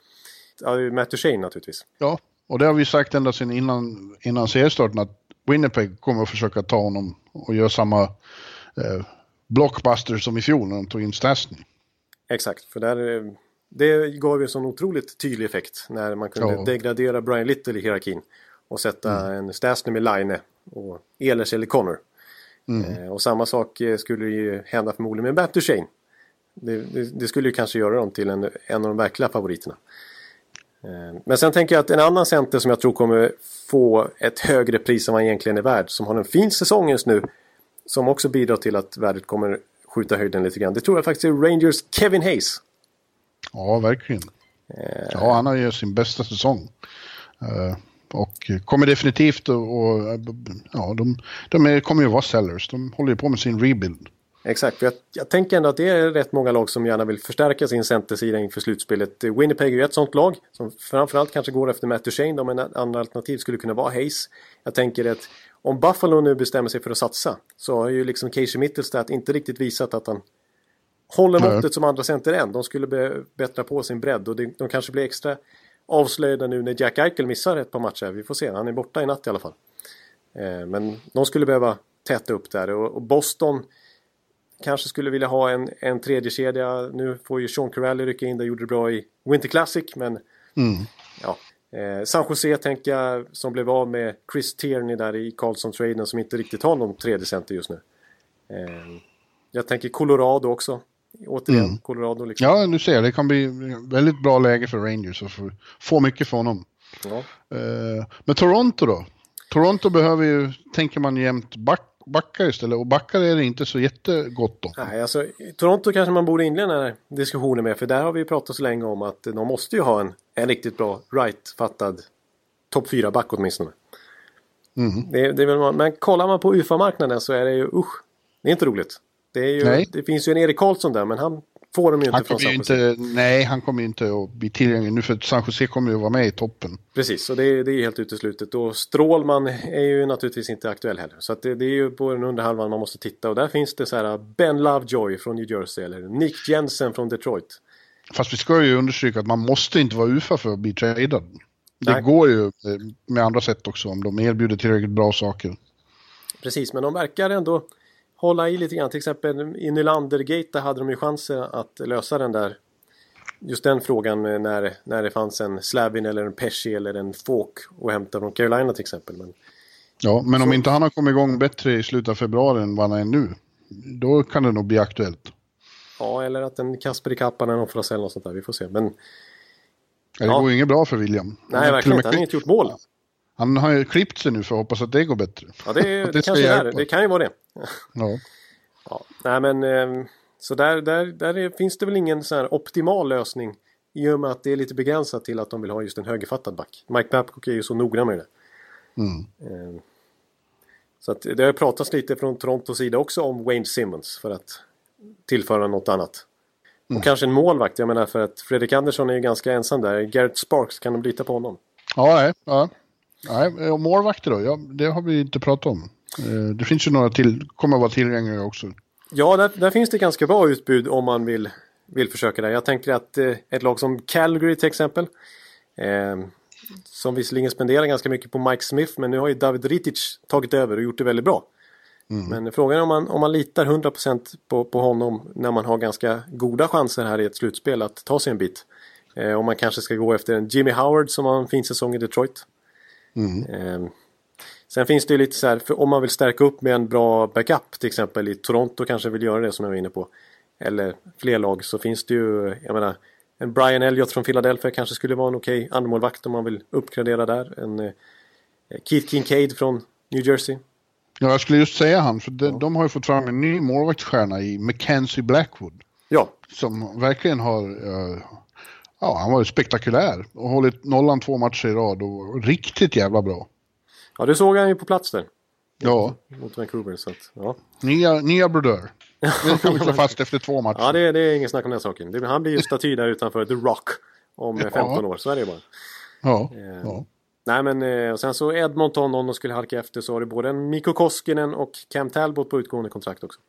Speaker 2: ja, Matt Duchene naturligtvis.
Speaker 3: Ja, och det har vi sagt ända sedan innan, innan seriestarten att Winnipeg kommer att försöka ta honom och göra samma eh, blockbuster som i fjol när de tog in Stastny.
Speaker 2: Exakt, för där, eh, det gav ju en sån otroligt tydlig effekt när man kunde
Speaker 3: Ja.
Speaker 2: degradera Brian Little i hierarkin och sätta en Stasny med Line och Ehlers eller Connor. Eh, och samma sak eh, skulle ju hända förmodligen med Matt Duchene. Det, det, det skulle ju kanske göra dem till en, en av de verkliga favoriterna. Eh, men sen tänker jag att en annan center som jag tror kommer få ett högre pris än vad han egentligen är värd, som har en fin säsong just nu, som också bidrar till att värdet kommer skjuta höjden lite grann. Det tror jag faktiskt är Rangers Kevin Hayes.
Speaker 3: Ja, verkligen.
Speaker 2: Eh.
Speaker 3: Ja, han har ju sin bästa säsong. Eh, och kommer definitivt att... och, Ja, de, de är, kommer ju vara sellers. De håller ju på med sin rebuild.
Speaker 2: Exakt, för jag, jag tänker ändå att det är rätt många lag som gärna vill förstärka sin centersida inför slutspelet. Winnipeg är ju ett sånt lag som framförallt kanske går efter Matt Duchene men en andra alternativ skulle kunna vara Hayes. Jag tänker att om Buffalo nu bestämmer sig för att satsa så har ju liksom Casey Mittelstadt inte riktigt visat att han håller måttet som andra center än. De skulle be, bättra på sin bredd och det, de kanske blir extra avslöjade nu när Jack Eichel missar ett par matcher. Vi får se, han är borta i natt i alla fall. Eh, men de skulle behöva täta upp där och, och Boston kanske skulle vilja ha en, en tredje kedja. Nu får ju Sean Corrali rycka in, det gjorde det bra i Winter Classic men ja. Eh, San Jose tänker jag som blev av med Chris Tierney där i Carlson-traden som inte riktigt har någon tredje center just nu. Eh, jag tänker Colorado också. Återigen, Colorado liksom.
Speaker 3: Ja, du ser, det kan bli väldigt bra läge för Rangers att få, få mycket för honom.
Speaker 2: Ja.
Speaker 3: Eh, men Toronto då? Toronto behöver ju, tänker man jämt, back, backar istället. Och backar är det inte så jättegott om.
Speaker 2: Nej, alltså, Toronto kanske man borde inleda den här diskussionen med. För där har vi pratat så länge om att de måste ju ha en, en riktigt bra right-fattad topp 4-back åtminstone. Det, det är väl, men kollar man på UFA-marknaden så är det ju usch. Det är inte roligt. Det, ju, det finns ju en Erik Karlsson där men han får de ju inte
Speaker 3: han
Speaker 2: från San
Speaker 3: ju
Speaker 2: Jose.
Speaker 3: inte, nej, han kommer ju inte att bli tillgänglig nu för San Jose kommer ju att vara med i toppen.
Speaker 2: Precis, och det, är- det är helt uteslutet. Och Strålman är ju naturligtvis inte aktuell heller. Så det, det är ju på den under halvan man måste titta. Och där finns det så här Ben Lovejoy från New Jersey eller Nick Jensen från Detroit.
Speaker 3: Fast vi ska ju understryka att man måste inte vara UFA för att bli tradad. Det
Speaker 2: Nej.
Speaker 3: går ju eh, med andra sätt också om de erbjuder tillräckligt bra saker.
Speaker 2: Precis, men de verkar ändå hålla i lite grann. Till exempel i Nylander-gate där hade de ju chansen att lösa den där just den frågan när, när det fanns en Slavin eller en Pesci eller en Falk att hämta från Carolina till exempel. Men
Speaker 3: Ja, men om inte han har kommit igång bättre i slutet av februari än vad han är nu, då kan det nog bli aktuellt.
Speaker 2: ja, eller att en Kasper i Kappanen offras eller något sånt där. Vi får se. Men
Speaker 3: Det
Speaker 2: Ja.
Speaker 3: går ju inget bra för William.
Speaker 2: Nej, verkligen inte. Han har inte gjort mål.
Speaker 3: Han har ju klippt sig nu för att hoppas att det går bättre.
Speaker 2: Ja, det,
Speaker 3: Att
Speaker 2: det, kanske är. Det kan ju vara det.
Speaker 3: Ja.
Speaker 2: Ja, nej men eh, så där, där, där är, finns det väl ingen här optimal lösning i och med att det är lite begränsat till att de vill ha just en högerfattad back. Mike Babcock är ju så noggrann med det.
Speaker 3: Mm.
Speaker 2: Eh, så att det har pratats lite från Torontos sida också om Wayne Simmons för att tillföra något annat. Och kanske en målvakt, jag menar för att Fredrik Andersson är ju ganska ensam där. Garrett Sparks, kan de lita på honom?
Speaker 3: Ja. Ja. Nej. Och målvakter då? Ja, det har vi inte pratat om. Eh, Det finns ju några till, kommer att vara tillgängliga också.
Speaker 2: Ja, där, där finns det ganska bra utbud om man vill, vill försöka det. Jag tänker att eh, ett lag som Calgary till exempel. Eh, som visserligen spenderar ganska mycket på Mike Smith men nu har ju David Ritic tagit över och gjort det väldigt bra. Men frågan är om man, om man litar 100% på, på honom när man har ganska goda chanser här i ett slutspel att ta sig en bit. Eh, om man kanske ska gå efter en Jimmy Howard som har en fin säsong i Detroit. Eh, sen finns det ju lite så här, för om man vill stärka upp med en bra backup till exempel i Toronto kanske vill göra det som jag var inne på. Eller fler lag så finns det ju, jag menar, en Brian Elliott från Philadelphia kanske skulle vara en okej andremålvakt om man vill uppgradera där. En eh, Keith Kincaid från New Jersey.
Speaker 3: Ja, jag skulle just säga han, för de, de har ju fått fram en ny målvaktsstjärna i Mackenzie Blackwood.
Speaker 2: Ja,
Speaker 3: Som verkligen har, eh, ja han var ju spektakulär och hållit nollan två matcher i rad och riktigt jävla bra.
Speaker 2: ja du såg han ju på plats där.
Speaker 3: Ja,
Speaker 2: Mot Vancouver. Så att, ja.
Speaker 3: nya, nya brodör. Det kan vi slå fast efter två matcher.
Speaker 2: ja, det, det är ingen snack om den saken. Det, han blir ju staty där utanför The Rock om eh, 15 år. Så är det bara.
Speaker 3: Ja,
Speaker 2: Eh,
Speaker 3: ja.
Speaker 2: Nej men eh, sen så Edmonton om de skulle halka efter så har du både Mikko Koskinen och Cam Talbot på utgående kontrakt också.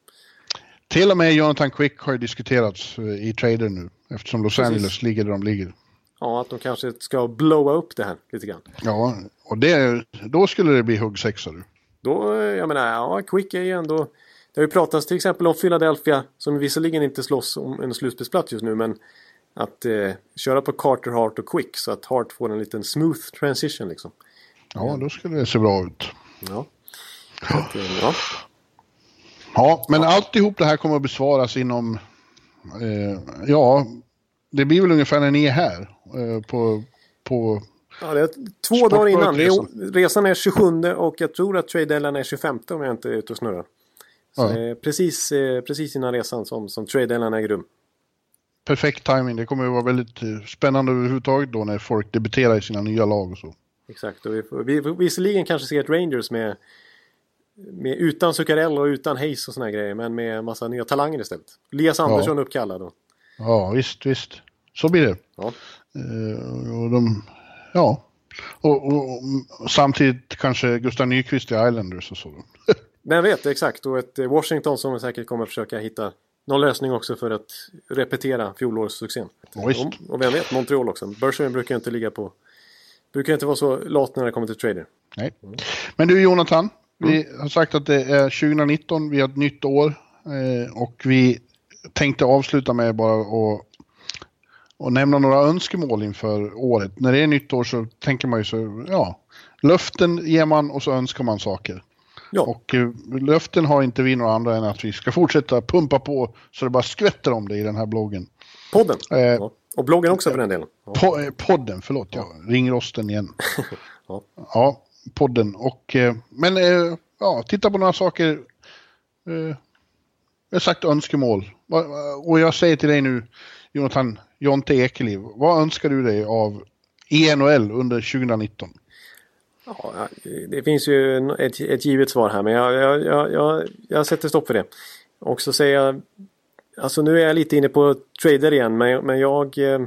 Speaker 3: Till och med Jonathan Quick har diskuterats eh, i trader nu. Eftersom Los
Speaker 2: Precis.
Speaker 3: Angeles ligger där de ligger.
Speaker 2: Ja, att de kanske ska blowa upp det här lite grann.
Speaker 3: Ja, och det, då skulle det bli huggsexa du.
Speaker 2: Då, eh, jag menar, ja, Quick är ju ändå... Det har ju pratats till exempel om Philadelphia som visserligen inte slåss om en slutspelsplats just nu men att eh, köra på Carter, Hart och Quick så att Hart får en liten smooth transition liksom.
Speaker 3: Ja, då skulle det se bra ut.
Speaker 2: Ja. Att, eh, ja.
Speaker 3: Ja, men alltihop det här kommer att besvaras inom, eh, ja, det blir väl ungefär när ni är här eh, på, på,
Speaker 2: Ja, det är två dagar innan. Är, resan är 27 och jag tror att trade deadline är 25 om jag inte är ute och snurrar. Så
Speaker 3: Ja.
Speaker 2: är precis, eh, precis innan resan som, som trade deadline äger rum.
Speaker 3: perfekt timing. Det kommer att vara väldigt eh, spännande överhuvudtaget då när folk debuterar i sina nya lag och så.
Speaker 2: Exakt. Och vi, vi visserligen kanske se ett Rangers med, med utan Zuccarello och utan Hayes och såna här grejer. Men med massa nya talanger istället. Elias Andersson uppkallad. Och,
Speaker 3: Ja, visst, visst. Så blir det.
Speaker 2: ja.
Speaker 3: Eh, och de, ja. Och, och, och samtidigt kanske Gustav Nyqvist i Islanders och så.
Speaker 2: Men vet, exakt. Och ett eh, Washington som säkert kommer försöka hitta någon lösning också för att repetera fjolårssuccén.
Speaker 3: Ja.
Speaker 2: Och, och vem vet, Montreal också. Bergeron brukar inte ligga på... Brukar inte vara så lat när det kommer till trader.
Speaker 3: Nej. Men du Jonathan, vi har sagt att det är 2019, vi har ett nytt år eh, och vi tänkte avsluta med bara att och nämna några önskemål inför året. När det är nytt år så tänker man ju så, ja, löften ger man och så önskar man saker.
Speaker 2: Ja,
Speaker 3: Och eh, löften har inte vi några andra än att vi ska fortsätta pumpa på så det bara skvätter om det i den här bloggen.
Speaker 2: podden.
Speaker 3: Eh,
Speaker 2: ja. Och bloggen också för den delen. Ja.
Speaker 3: Po- eh, podden, förlåt, ja. ringrosten igen.
Speaker 2: Ja.
Speaker 3: ja, podden. Och, eh, men eh, ja, titta på några saker. Eh, jag har sagt önskemål. Och jag säger till dig nu, Jonathan Jonte Ekeliv, vad önskar du dig av i NHL under 2019?
Speaker 2: Ja, det finns ju ett, ett givet svar här men jag, jag, jag, jag, jag sätter stopp för det. Och så säger jag Alltså nu är jag lite inne på trader igen men, men jag... Eh,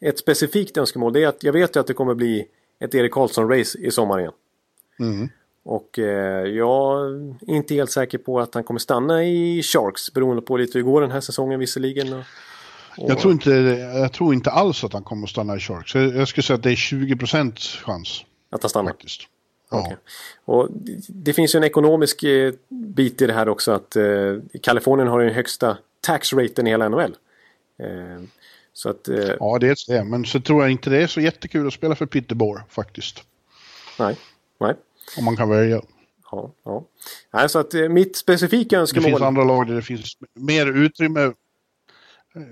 Speaker 2: ett specifikt önskemål det är att jag vet ju att det kommer bli ett Erik Karlsson-race i sommar igen.
Speaker 3: Mm.
Speaker 2: Och eh, jag är inte helt säker på att han kommer stanna i Sharks beroende på lite hur det går den här säsongen visserligen. Och, och...
Speaker 3: Jag, tror inte, jag tror inte alls att han kommer att stanna i Sharks. Jag, jag skulle säga att det är 20% chans.
Speaker 2: Att han stannar?
Speaker 3: Faktiskt.
Speaker 2: Ja. Okay. Och det finns ju en ekonomisk eh, bit i det här också att eh, Kalifornien har den högsta tax-raten i hela NHL. Eh, så att, eh,
Speaker 3: ja, det är det. Men så tror jag inte det är så jättekul att spela för Peterborough faktiskt.
Speaker 2: Nej, nej.
Speaker 3: Om man kan välja.
Speaker 2: Ja, ja. Nej, så att eh, mitt specifika önskemål...
Speaker 3: Det finns andra lag där det finns mer utrymme.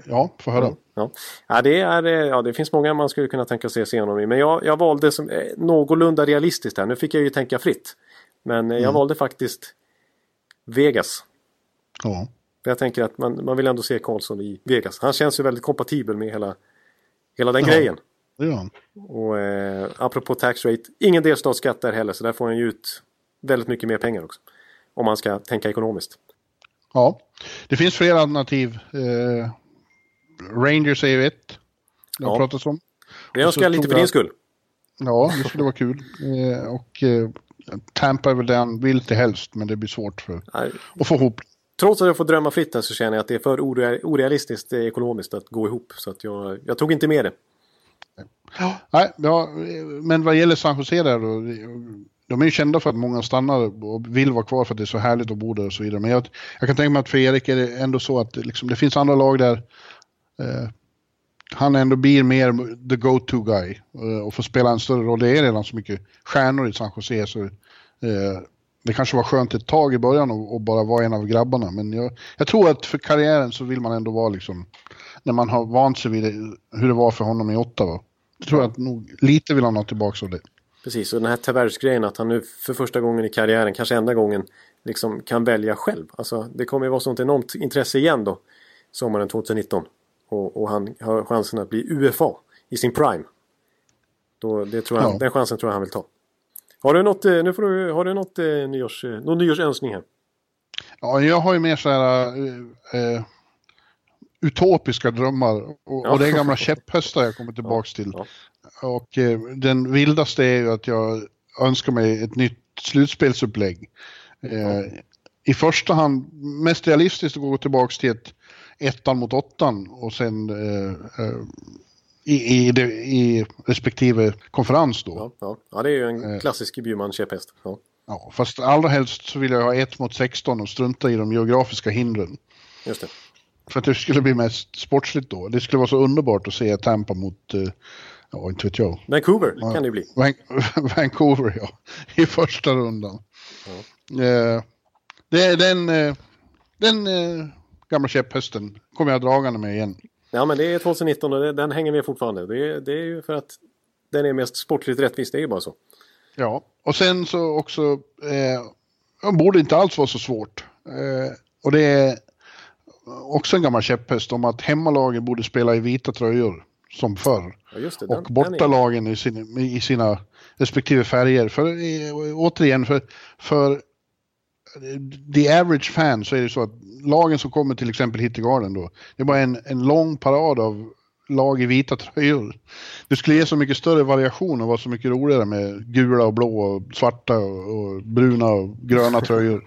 Speaker 3: Ja, få höra.
Speaker 2: Ja, ja. det, är, eh, ja, det finns många man skulle kunna tänka sig se honom i. Men jag, jag valde som eh, någorlunda realistiskt här. Nu fick jag ju tänka fritt. Men jag mm. valde faktiskt Vegas.
Speaker 3: Ja.
Speaker 2: Jag tänker att man, man vill ändå se Karlsson i Vegas. Han känns ju väldigt kompatibel med hela, hela den ja, grejen.
Speaker 3: Det gör han.
Speaker 2: Och eh, apropå tax rate, ingen delstatsskatt där heller så där får han ju ut väldigt mycket mer pengar också. Om man ska tänka ekonomiskt.
Speaker 3: Ja, det finns flera alternativ. Eh, Rangers är ju ett. Det har ja. pratats om.
Speaker 2: Det önskar jag lite för din skull.
Speaker 3: Ja, det skulle vara kul. Eh, och eh, Tampa är väl det han vill till helst, men det blir svårt för att få ihop
Speaker 2: Trots att jag får drömma fritt så känner jag att det är för orealistiskt ekonomiskt att gå ihop. Så att jag, jag tog inte med det.
Speaker 3: Ja. Nej, ja, men vad gäller San Jose där då. De är ju kända för att många stannar och vill vara kvar för att det är så härligt att bo där och så vidare. Men jag, jag kan tänka mig att för Erik är det ändå så att liksom, det finns andra lag där eh, han ändå blir mer the go-to guy eh, och får spela en större roll. Det är redan så mycket stjärnor i San Jose så eh, det kanske var skönt ett tag i början och, bara vara en av grabbarna. Men jag, jag, tror att för karriären så vill man ändå vara liksom, när man har vant sig vid det, hur det var för honom i Ottawa. Jag tror att nog lite vill han ha tillbaka av det.
Speaker 2: Precis, och den här Tavares-grejen att han nu för första gången i karriären, kanske enda gången, liksom kan välja själv. Alltså det kommer ju vara sånt enormt intresse igen då, sommaren 2019. Och, och han har chansen att bli UFA i sin prime. Då, det tror jag, ja. Den chansen tror jag han vill ta. Har du något, eh, nu får du, har du något, eh, nyårs, eh, någon nyårsönskning här?
Speaker 3: Ja, jag har ju mer så här eh, utopiska drömmar och, ja. och det är gamla käpphästar jag kommer tillbaks till. Ja. Och eh, den vildaste är ju att jag önskar mig ett nytt slutspelsupplägg. Eh, I första hand, mest realistiskt att gå tillbaks till ett ettan mot åttan och sen i, i, det, i respektive konferens då.
Speaker 2: Ja, ja. ja det är ju en eh. klassisk Bjurman-käpphäst. Ja.
Speaker 3: ja, fast allra helst så vill jag ha 1 mot 16 och strunta i de geografiska hindren.
Speaker 2: Just det.
Speaker 3: För att det skulle bli mest sportsligt då. Det skulle vara så underbart att se Tampa mot, eh, ja inte vet jag.
Speaker 2: Vancouver ja, kan det bli.
Speaker 3: Van Vancouver ja, i första rundan. Ja. Eh, det, den, eh, den eh, gamla käpphästen kommer jag dragande med igen.
Speaker 2: Ja men det är 2019 och den hänger med fortfarande. Det är, det är ju för att den är mest sportligt rättvis, det är ju bara så.
Speaker 3: Ja, och sen så också, eh, borde inte alls vara så svårt. Och det är också en gammal käpphäst om att hemmalagen borde spela i vita tröjor som förr.
Speaker 2: Ja, det,
Speaker 3: och bortalagen i, sin, i sina respektive färger. För, återigen, för, för the average fan så är det så att lagen som kommer till exempel hit till Garden då, det är bara en, en lång parad av lag i vita tröjor. Det skulle ge så mycket större variation och vara så mycket roligare med gula och blå och svarta och, och bruna och gröna tröjor.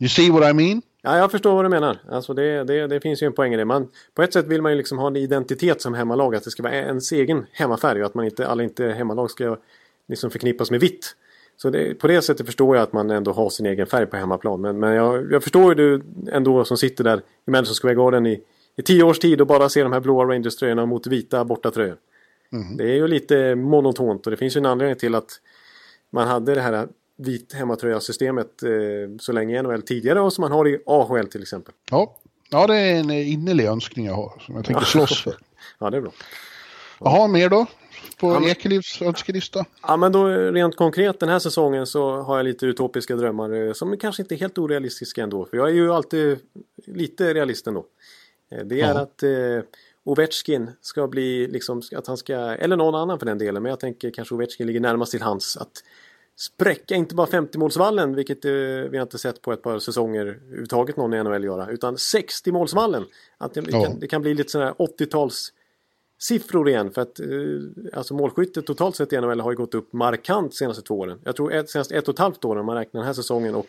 Speaker 3: You see what I mean?
Speaker 2: Ja, jag förstår vad du menar. Alltså det, det, det finns ju en poäng i det. Man, på ett sätt vill man ju liksom ha en identitet som hemmalag. Att det ska vara ens egen hemmafärg och att man inte, alla inte hemmalag ska liksom förknippas med vitt. Så det, på det sättet förstår jag att man ändå har sin egen färg på hemmaplan. Men, men jag, jag förstår ju du ändå som sitter där i Madison Square Garden i, i tio års tid och bara ser de här blåa Rangers-tröjorna mot vita bortatröjor. Mm. Det är ju lite monotont och det finns ju en anledning till att man hade det här vit hemmatröja-systemet eh, så länge i NHL tidigare och som man har i AHL till exempel.
Speaker 3: Ja, ja det är en innerlig önskning jag har som jag tänker slåss för.
Speaker 2: ja, det är bra.
Speaker 3: Jaha, mer då? på ja, Ekelivs önskelista?
Speaker 2: Ja men då rent konkret den här säsongen så har jag lite utopiska drömmar eh, som kanske inte är helt orealistiska ändå. För jag är ju alltid lite realist ändå. Eh, det är ja. att eh, Ovechkin ska bli liksom att han ska, eller någon annan för den delen, men jag tänker kanske Ovechkin ligger närmast till hans att spräcka inte bara 50-målsvallen, vilket eh, vi har inte sett på ett par säsonger överhuvudtaget någon i NHL göra, utan 60-målsvallen. Att det,
Speaker 3: Ja.
Speaker 2: kan, det kan bli lite sådana här 80-tals siffror igen för att eh, alltså målskyttet totalt sett i NHL har ju gått upp markant senaste två åren. Jag tror ett, senaste ett och ett halvt år om man räknar den här säsongen och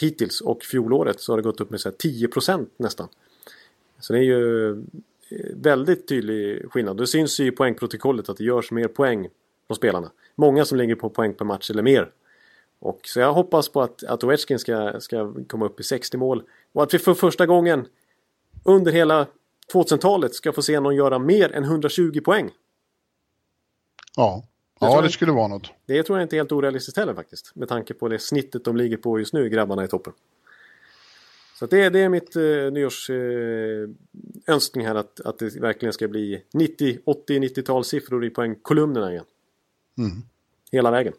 Speaker 2: hittills och fjolåret så har det gått upp med så här 10% nästan. Så det är ju eh, väldigt tydlig skillnad. Det syns ju i poängprotokollet att det görs mer poäng på spelarna. Många som ligger på poäng per match eller mer. Och så jag hoppas på att, att Ovechkin ska, ska komma upp i 60 mål. Och att vi för första gången under hela 2000-talet ska få se någon göra mer än 120 poäng.
Speaker 3: Ja,
Speaker 2: Jag
Speaker 3: ja det skulle vara något.
Speaker 2: Det tror jag inte är helt orealistiskt heller faktiskt. Med tanke på det snittet de ligger på just nu, grabbarna i toppen. Så det, det är mitt eh, nyårs eh, här att, att det verkligen ska bli 90, 80, 90-tal siffror i poängkolumnerna igen.
Speaker 3: Mm.
Speaker 2: Hela vägen.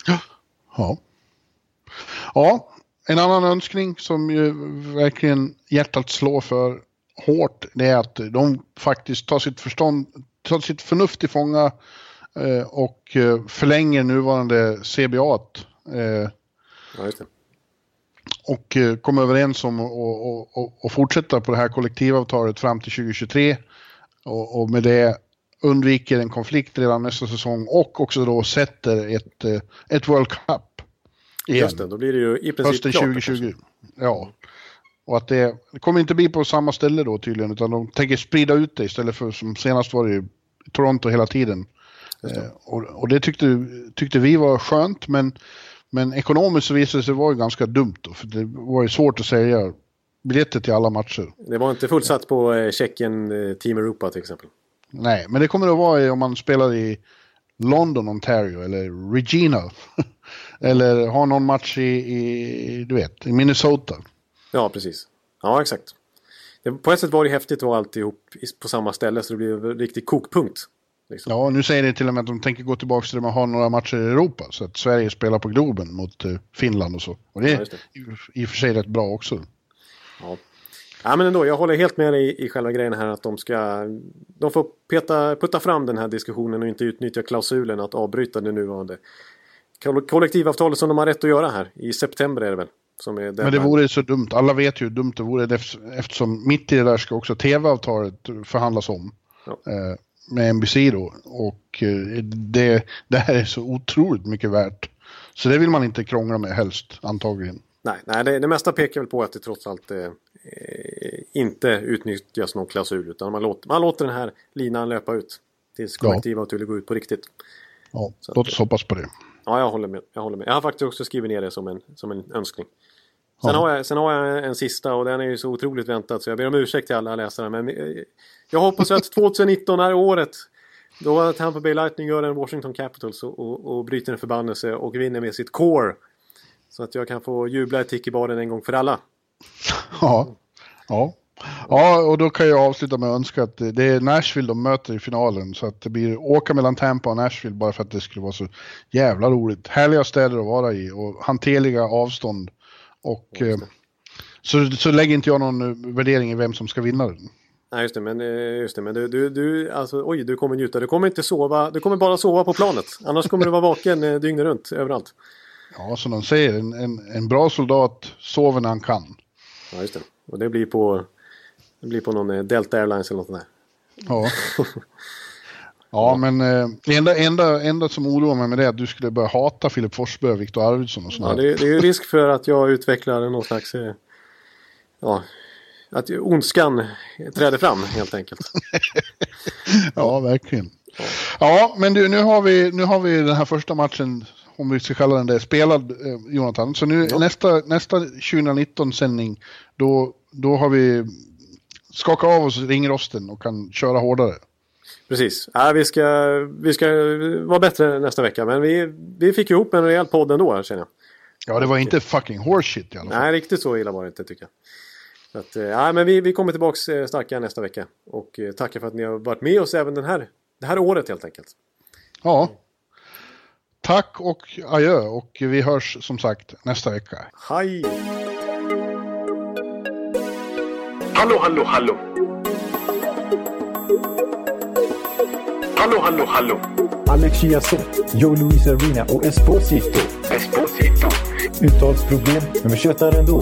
Speaker 3: Ja. Ja, en annan önskning som ju verkligen hjärtat slår för hårt, det är att de faktiskt tar sitt förstånd, tar sitt förnuft till fånga eh, och eh, förlänger nuvarande CBA eh,
Speaker 2: Ja,
Speaker 3: och eh, kommer överens om att fortsätta på det här kollektivavtalet fram till 2023 och, och med det undviker en konflikt redan nästa säsong och också då sätter ett, eh, ett World Cup igen.
Speaker 2: Just det, då blir det ju i princip
Speaker 3: Hösten
Speaker 2: klart.
Speaker 3: 2020. Ja. Och att det, det kommer inte bli på samma ställe då tydligen utan de tänker sprida ut det istället för som senast var det i Toronto hela tiden. Eh, och, och det tyckte, tyckte vi var skönt men, men ekonomiskt så visade det sig vara ju ganska dumt då för det var ju svårt att sälja biljetter till alla matcher.
Speaker 2: Det var inte fullsatt på eh, Tjeckien eh, Team Europa till exempel.
Speaker 3: Nej, men det kommer att vara om man spelar i London, Ontario eller Regina. eller har någon match i, i, du vet, i Minnesota.
Speaker 2: Ja, precis. Ja, exakt. Det, på ett sätt var det häftigt att vara alltihop på samma ställe så det blev en riktig kokpunkt. Liksom.
Speaker 3: Ja, nu säger det till och med att de tänker gå tillbaka till det med att ha några matcher i Europa. Så att Sverige spelar på Globen mot eh, Finland och så. Och det
Speaker 2: Ja,
Speaker 3: är
Speaker 2: det.
Speaker 3: i, i och för sig rätt bra också.
Speaker 2: Ja. Ja, men ändå. Jag håller helt med dig i, i själva grejen här att de ska... De får peta, putta fram den här diskussionen och inte utnyttja klausulen att avbryta det nuvarande koll- kollektivavtalet som de har rätt att göra här. I september är det väl? Som är
Speaker 3: Men det vore så dumt. Alla vet ju hur dumt det vore eft- eftersom mitt i det där ska också tv-avtalet förhandlas om.
Speaker 2: Ja.
Speaker 3: Eh, med NBC då. Och eh, det, det här är så otroligt mycket värt. Så det vill man inte krångla med helst, antagligen.
Speaker 2: Nej, nej det, det mesta pekar väl på att det trots allt eh, inte utnyttjas någon klausul. Utan man låter, man låter den här linan löpa ut. Tills
Speaker 3: Ja.
Speaker 2: kollektivavtalet går ut på riktigt.
Speaker 3: Ja,
Speaker 2: Så
Speaker 3: låt
Speaker 2: att-
Speaker 3: oss hoppas på det.
Speaker 2: Ja, jag håller med. Jag, håller med. jag har faktiskt också skrivit ner det som en, som en önskning. Sen,
Speaker 3: Ja.
Speaker 2: har jag, sen har jag en sista och den är ju så otroligt väntad så jag ber om ursäkt till alla läsare. Men eh, jag hoppas att 2019 är året då Tampa Bay Lightning gör en Washington Capitals och, och, och bryter en förbannelse och vinner med sitt core. Så att jag kan få jubla i Tiki-baren en gång för alla.
Speaker 3: Ja. ja. Ja, och då kan jag avsluta med att önska att det är Nashville de möter i finalen. Så att det blir åka mellan Tampa och Nashville bara för att det skulle vara så jävla roligt. Härliga städer att vara i och hanterliga avstånd. Och eh, så, så lägger inte jag någon eh, värdering i vem som ska vinna den.
Speaker 2: Nej just det, men, eh, just det, men du, du, du, alltså, oj, du kommer njuta. Du kommer inte sova, du kommer bara sova på planet. Annars kommer du vara vaken dygnet runt, överallt.
Speaker 3: Ja, som de säger, en, en, en bra soldat sover när han kan.
Speaker 2: Ja, just det. Och det blir på, det blir på någon eh, Delta Airlines eller något sånt där.
Speaker 3: Ja. Ja, men eh, det enda, enda, enda som oroar mig med det är att du skulle börja hata Filip Forsberg och Viktor Arvidsson och
Speaker 2: Ja,
Speaker 3: sådana
Speaker 2: det, det är ju risk för att jag utvecklar någon slags... eh, Ja, att ondskan träder fram helt enkelt.
Speaker 3: Ja, verkligen. Ja, men du, nu har vi, nu har vi den här första matchen, om vi ska kalla den det, spelad, eh, Jonathan. Så nu nästa, nästa 2019-sändning, då, då har vi skakat av oss ringrosten och kan köra hårdare.
Speaker 2: Precis. Ja, vi, ska, vi ska vara bättre nästa vecka. Men vi, vi fick ihop en rejäl podd ändå, känner jag.
Speaker 3: Ja, det var inte fucking horseshit i alla fall.
Speaker 2: Nej, riktigt så illa var det inte tycker jag. Så att, eh, ja, men vi, vi kommer tillbaks eh, starka nästa vecka. Och eh, tackar för att ni har varit med oss även den här, det här året helt enkelt.
Speaker 3: Ja. Tack och adjö och vi hörs som sagt nästa vecka.
Speaker 2: Hej!
Speaker 5: Hallå, hallå, hallå. Hallå, hallå, hallå.
Speaker 6: Alex Chiazot, Joe Luis Arena och Esposito.
Speaker 5: Esposito.
Speaker 6: Uttalsproblem, men vi tjötar ändå.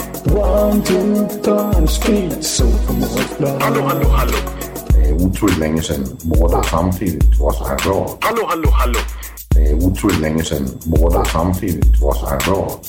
Speaker 6: One, two, three, speed, so
Speaker 5: Hallå, hallå, hallå.
Speaker 7: Det är otroligt länge sedan båda samtidigt var så här bra.
Speaker 5: Hallå, hallå, hallå.
Speaker 7: Det är otroligt länge sedan båda samtidigt var så här bra.